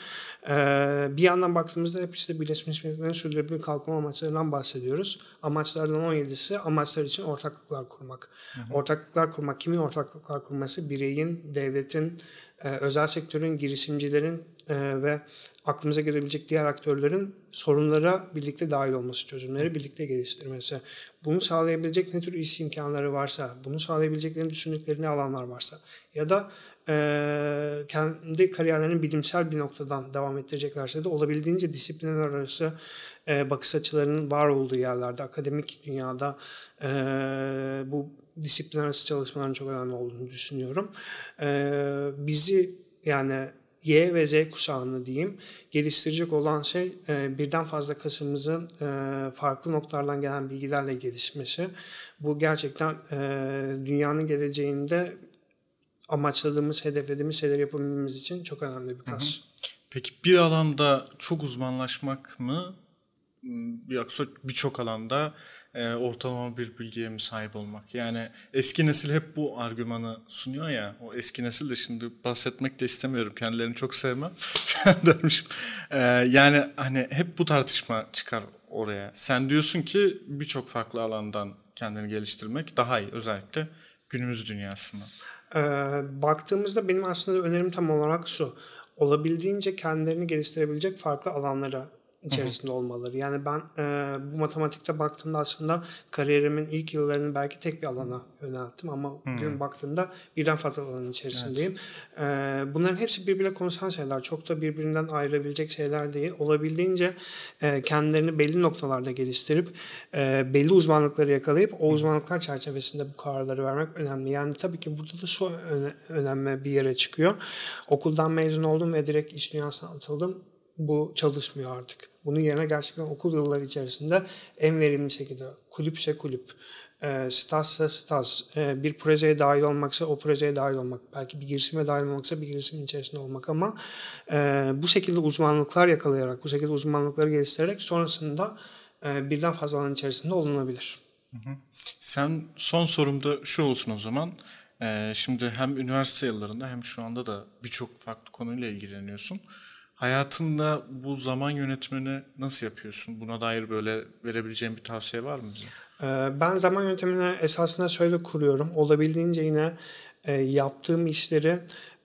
e, bir yandan baktığımızda hep işte Birleşmiş Milletler'in sürdürülebilir kalkınma amaçlarından bahsediyoruz. Amaçlardan 17'si amaçlar için ortaklıklar kurmak. Hı hı. Ortaklıklar kurmak, kimin ortaklıklar kurması? Bireyin, devletin, e, özel sektörün, girişimcilerin ve aklımıza gelebilecek diğer aktörlerin sorunlara birlikte dahil olması, çözümleri birlikte geliştirmesi. Bunu sağlayabilecek ne tür iş imkanları varsa, bunu sağlayabileceklerini düşündükleri ne alanlar varsa ya da e, kendi kariyerlerini bilimsel bir noktadan devam ettireceklerse de olabildiğince disiplinler arası e, bakış açılarının var olduğu yerlerde, akademik dünyada e, bu disiplin arası çalışmaların çok önemli olduğunu düşünüyorum. E, bizi yani Y ve Z kuşağını diyeyim geliştirecek olan şey e, birden fazla kasımızın e, farklı noktalardan gelen bilgilerle gelişmesi. Bu gerçekten e, dünyanın geleceğinde amaçladığımız, hedeflediğimiz şeyler yapabilmemiz için çok önemli bir kas.
Peki bir alanda çok uzmanlaşmak mı yoksa birçok alanda e, ortalama bir bilgiye mi sahip olmak? Yani eski nesil hep bu argümanı sunuyor ya. O eski nesil de şimdi bahsetmek de istemiyorum. Kendilerini çok sevmem. dermişim. E, yani hani hep bu tartışma çıkar oraya. Sen diyorsun ki birçok farklı alandan kendini geliştirmek daha iyi özellikle günümüz dünyasında.
Ee, baktığımızda benim aslında önerim tam olarak şu. Olabildiğince kendilerini geliştirebilecek farklı alanlara içerisinde Hı-hı. olmaları. Yani ben e, bu matematikte baktığımda aslında kariyerimin ilk yıllarını belki tek bir alana yönelttim ama Hı-hı. bugün baktığımda birden fazla alanın içerisindeyim. Evet. E, bunların hepsi birbirine konuşan şeyler. Çok da birbirinden ayrılabilecek şeyler değil. Olabildiğince e, kendilerini belli noktalarda geliştirip e, belli uzmanlıkları yakalayıp o uzmanlıklar çerçevesinde bu kararları vermek önemli. Yani tabii ki burada da şu öne, önemli bir yere çıkıyor. Okuldan mezun oldum ve direkt iş dünyasına atıldım bu çalışmıyor artık. Bunun yerine gerçekten okul yılları içerisinde en verimli şekilde kulüpse kulüp, e, stajsa staj, e, bir projeye dahil olmaksa o projeye dahil olmak, belki bir girişime dahil olmaksa bir girişimin içerisinde olmak ama e, bu şekilde uzmanlıklar yakalayarak, bu şekilde uzmanlıkları geliştirerek sonrasında e, birden fazla alan içerisinde olunabilir.
Sen son sorumda şu olsun o zaman. Ee, şimdi hem üniversite yıllarında hem şu anda da birçok farklı konuyla ilgileniyorsun. Hayatında bu zaman yönetimini nasıl yapıyorsun? Buna dair böyle verebileceğin bir tavsiye var mı bize?
Ee, Ben zaman yönetimini esasında şöyle kuruyorum. Olabildiğince yine e, yaptığım işleri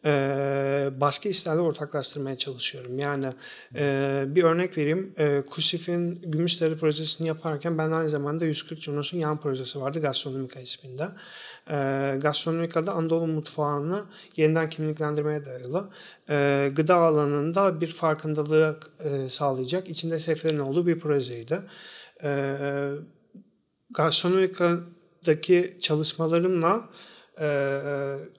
e, başka işlerle ortaklaştırmaya çalışıyorum. Yani e, bir örnek vereyim. Kusif'in Gümüşdere projesini yaparken ben aynı zamanda 140 Junos'un yan projesi vardı Gastronomika isminde. E, Gastronomika'da Anadolu mutfağını yeniden kimliklendirmeye dayalı e, gıda alanında bir farkındalığı e, sağlayacak içinde şeflerin olduğu bir projeydi. E, Gastronomika'daki çalışmalarımla e,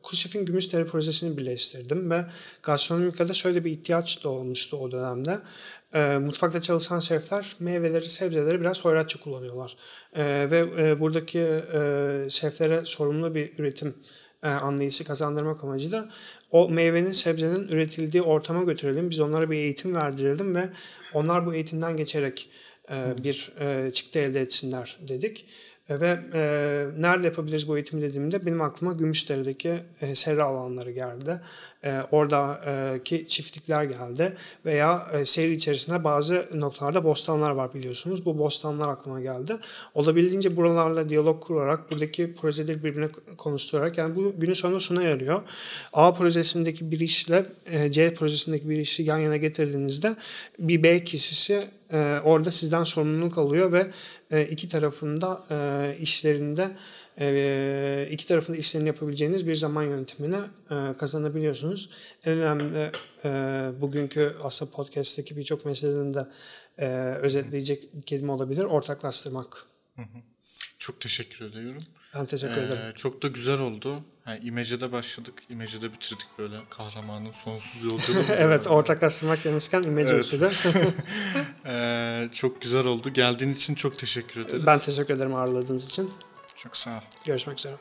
Kusif'in Gümüşdere projesini birleştirdim ve gastronomikada şöyle bir ihtiyaç da olmuştu o dönemde. E, mutfakta çalışan şefler meyveleri, sebzeleri biraz hoyratça kullanıyorlar. E, ve e, buradaki e, şeflere sorumlu bir üretim e, anlayışı kazandırmak amacıyla o meyvenin, sebzenin üretildiği ortama götürelim. Biz onlara bir eğitim verdirelim ve onlar bu eğitimden geçerek e, bir e, çıktı elde etsinler dedik. E, Ve e, nerede yapabiliriz bu eğitimi dediğimde benim aklıma Gümüşdere'deki e, sera alanları geldi. E, oradaki çiftlikler geldi. Veya e, şehir içerisinde bazı noktalarda bostanlar var biliyorsunuz. Bu bostanlar aklıma geldi. Olabildiğince buralarla diyalog kurarak, buradaki projeleri birbirine konuşturarak yani bu günün sonunda şuna yarıyor. A projesindeki bir işle e, C projesindeki bir işi yan yana getirdiğinizde bir B kişisi e, orada sizden sorumluluk alıyor ve e, iki tarafında e, işlerinde iki tarafında işlerini yapabileceğiniz bir zaman yönetimini e, kazanabiliyorsunuz. En önemli e, bugünkü aslında podcast'teki birçok meselenin de e, özetleyecek bir kelime olabilir. Ortaklaştırmak.
Çok teşekkür ediyorum.
Ben teşekkür ederim.
Ee, çok da güzel oldu. Yani İmece'de başladık, İmece'de bitirdik böyle kahramanın sonsuz yolculuğu.
evet ortaklaştırmak demişken imece
Evet.
usulü.
Ee, çok güzel oldu. Geldiğin için çok teşekkür ederiz.
ben teşekkür ederim ağırladığınız için.
Çok sağ ol.
Görüşmek üzere.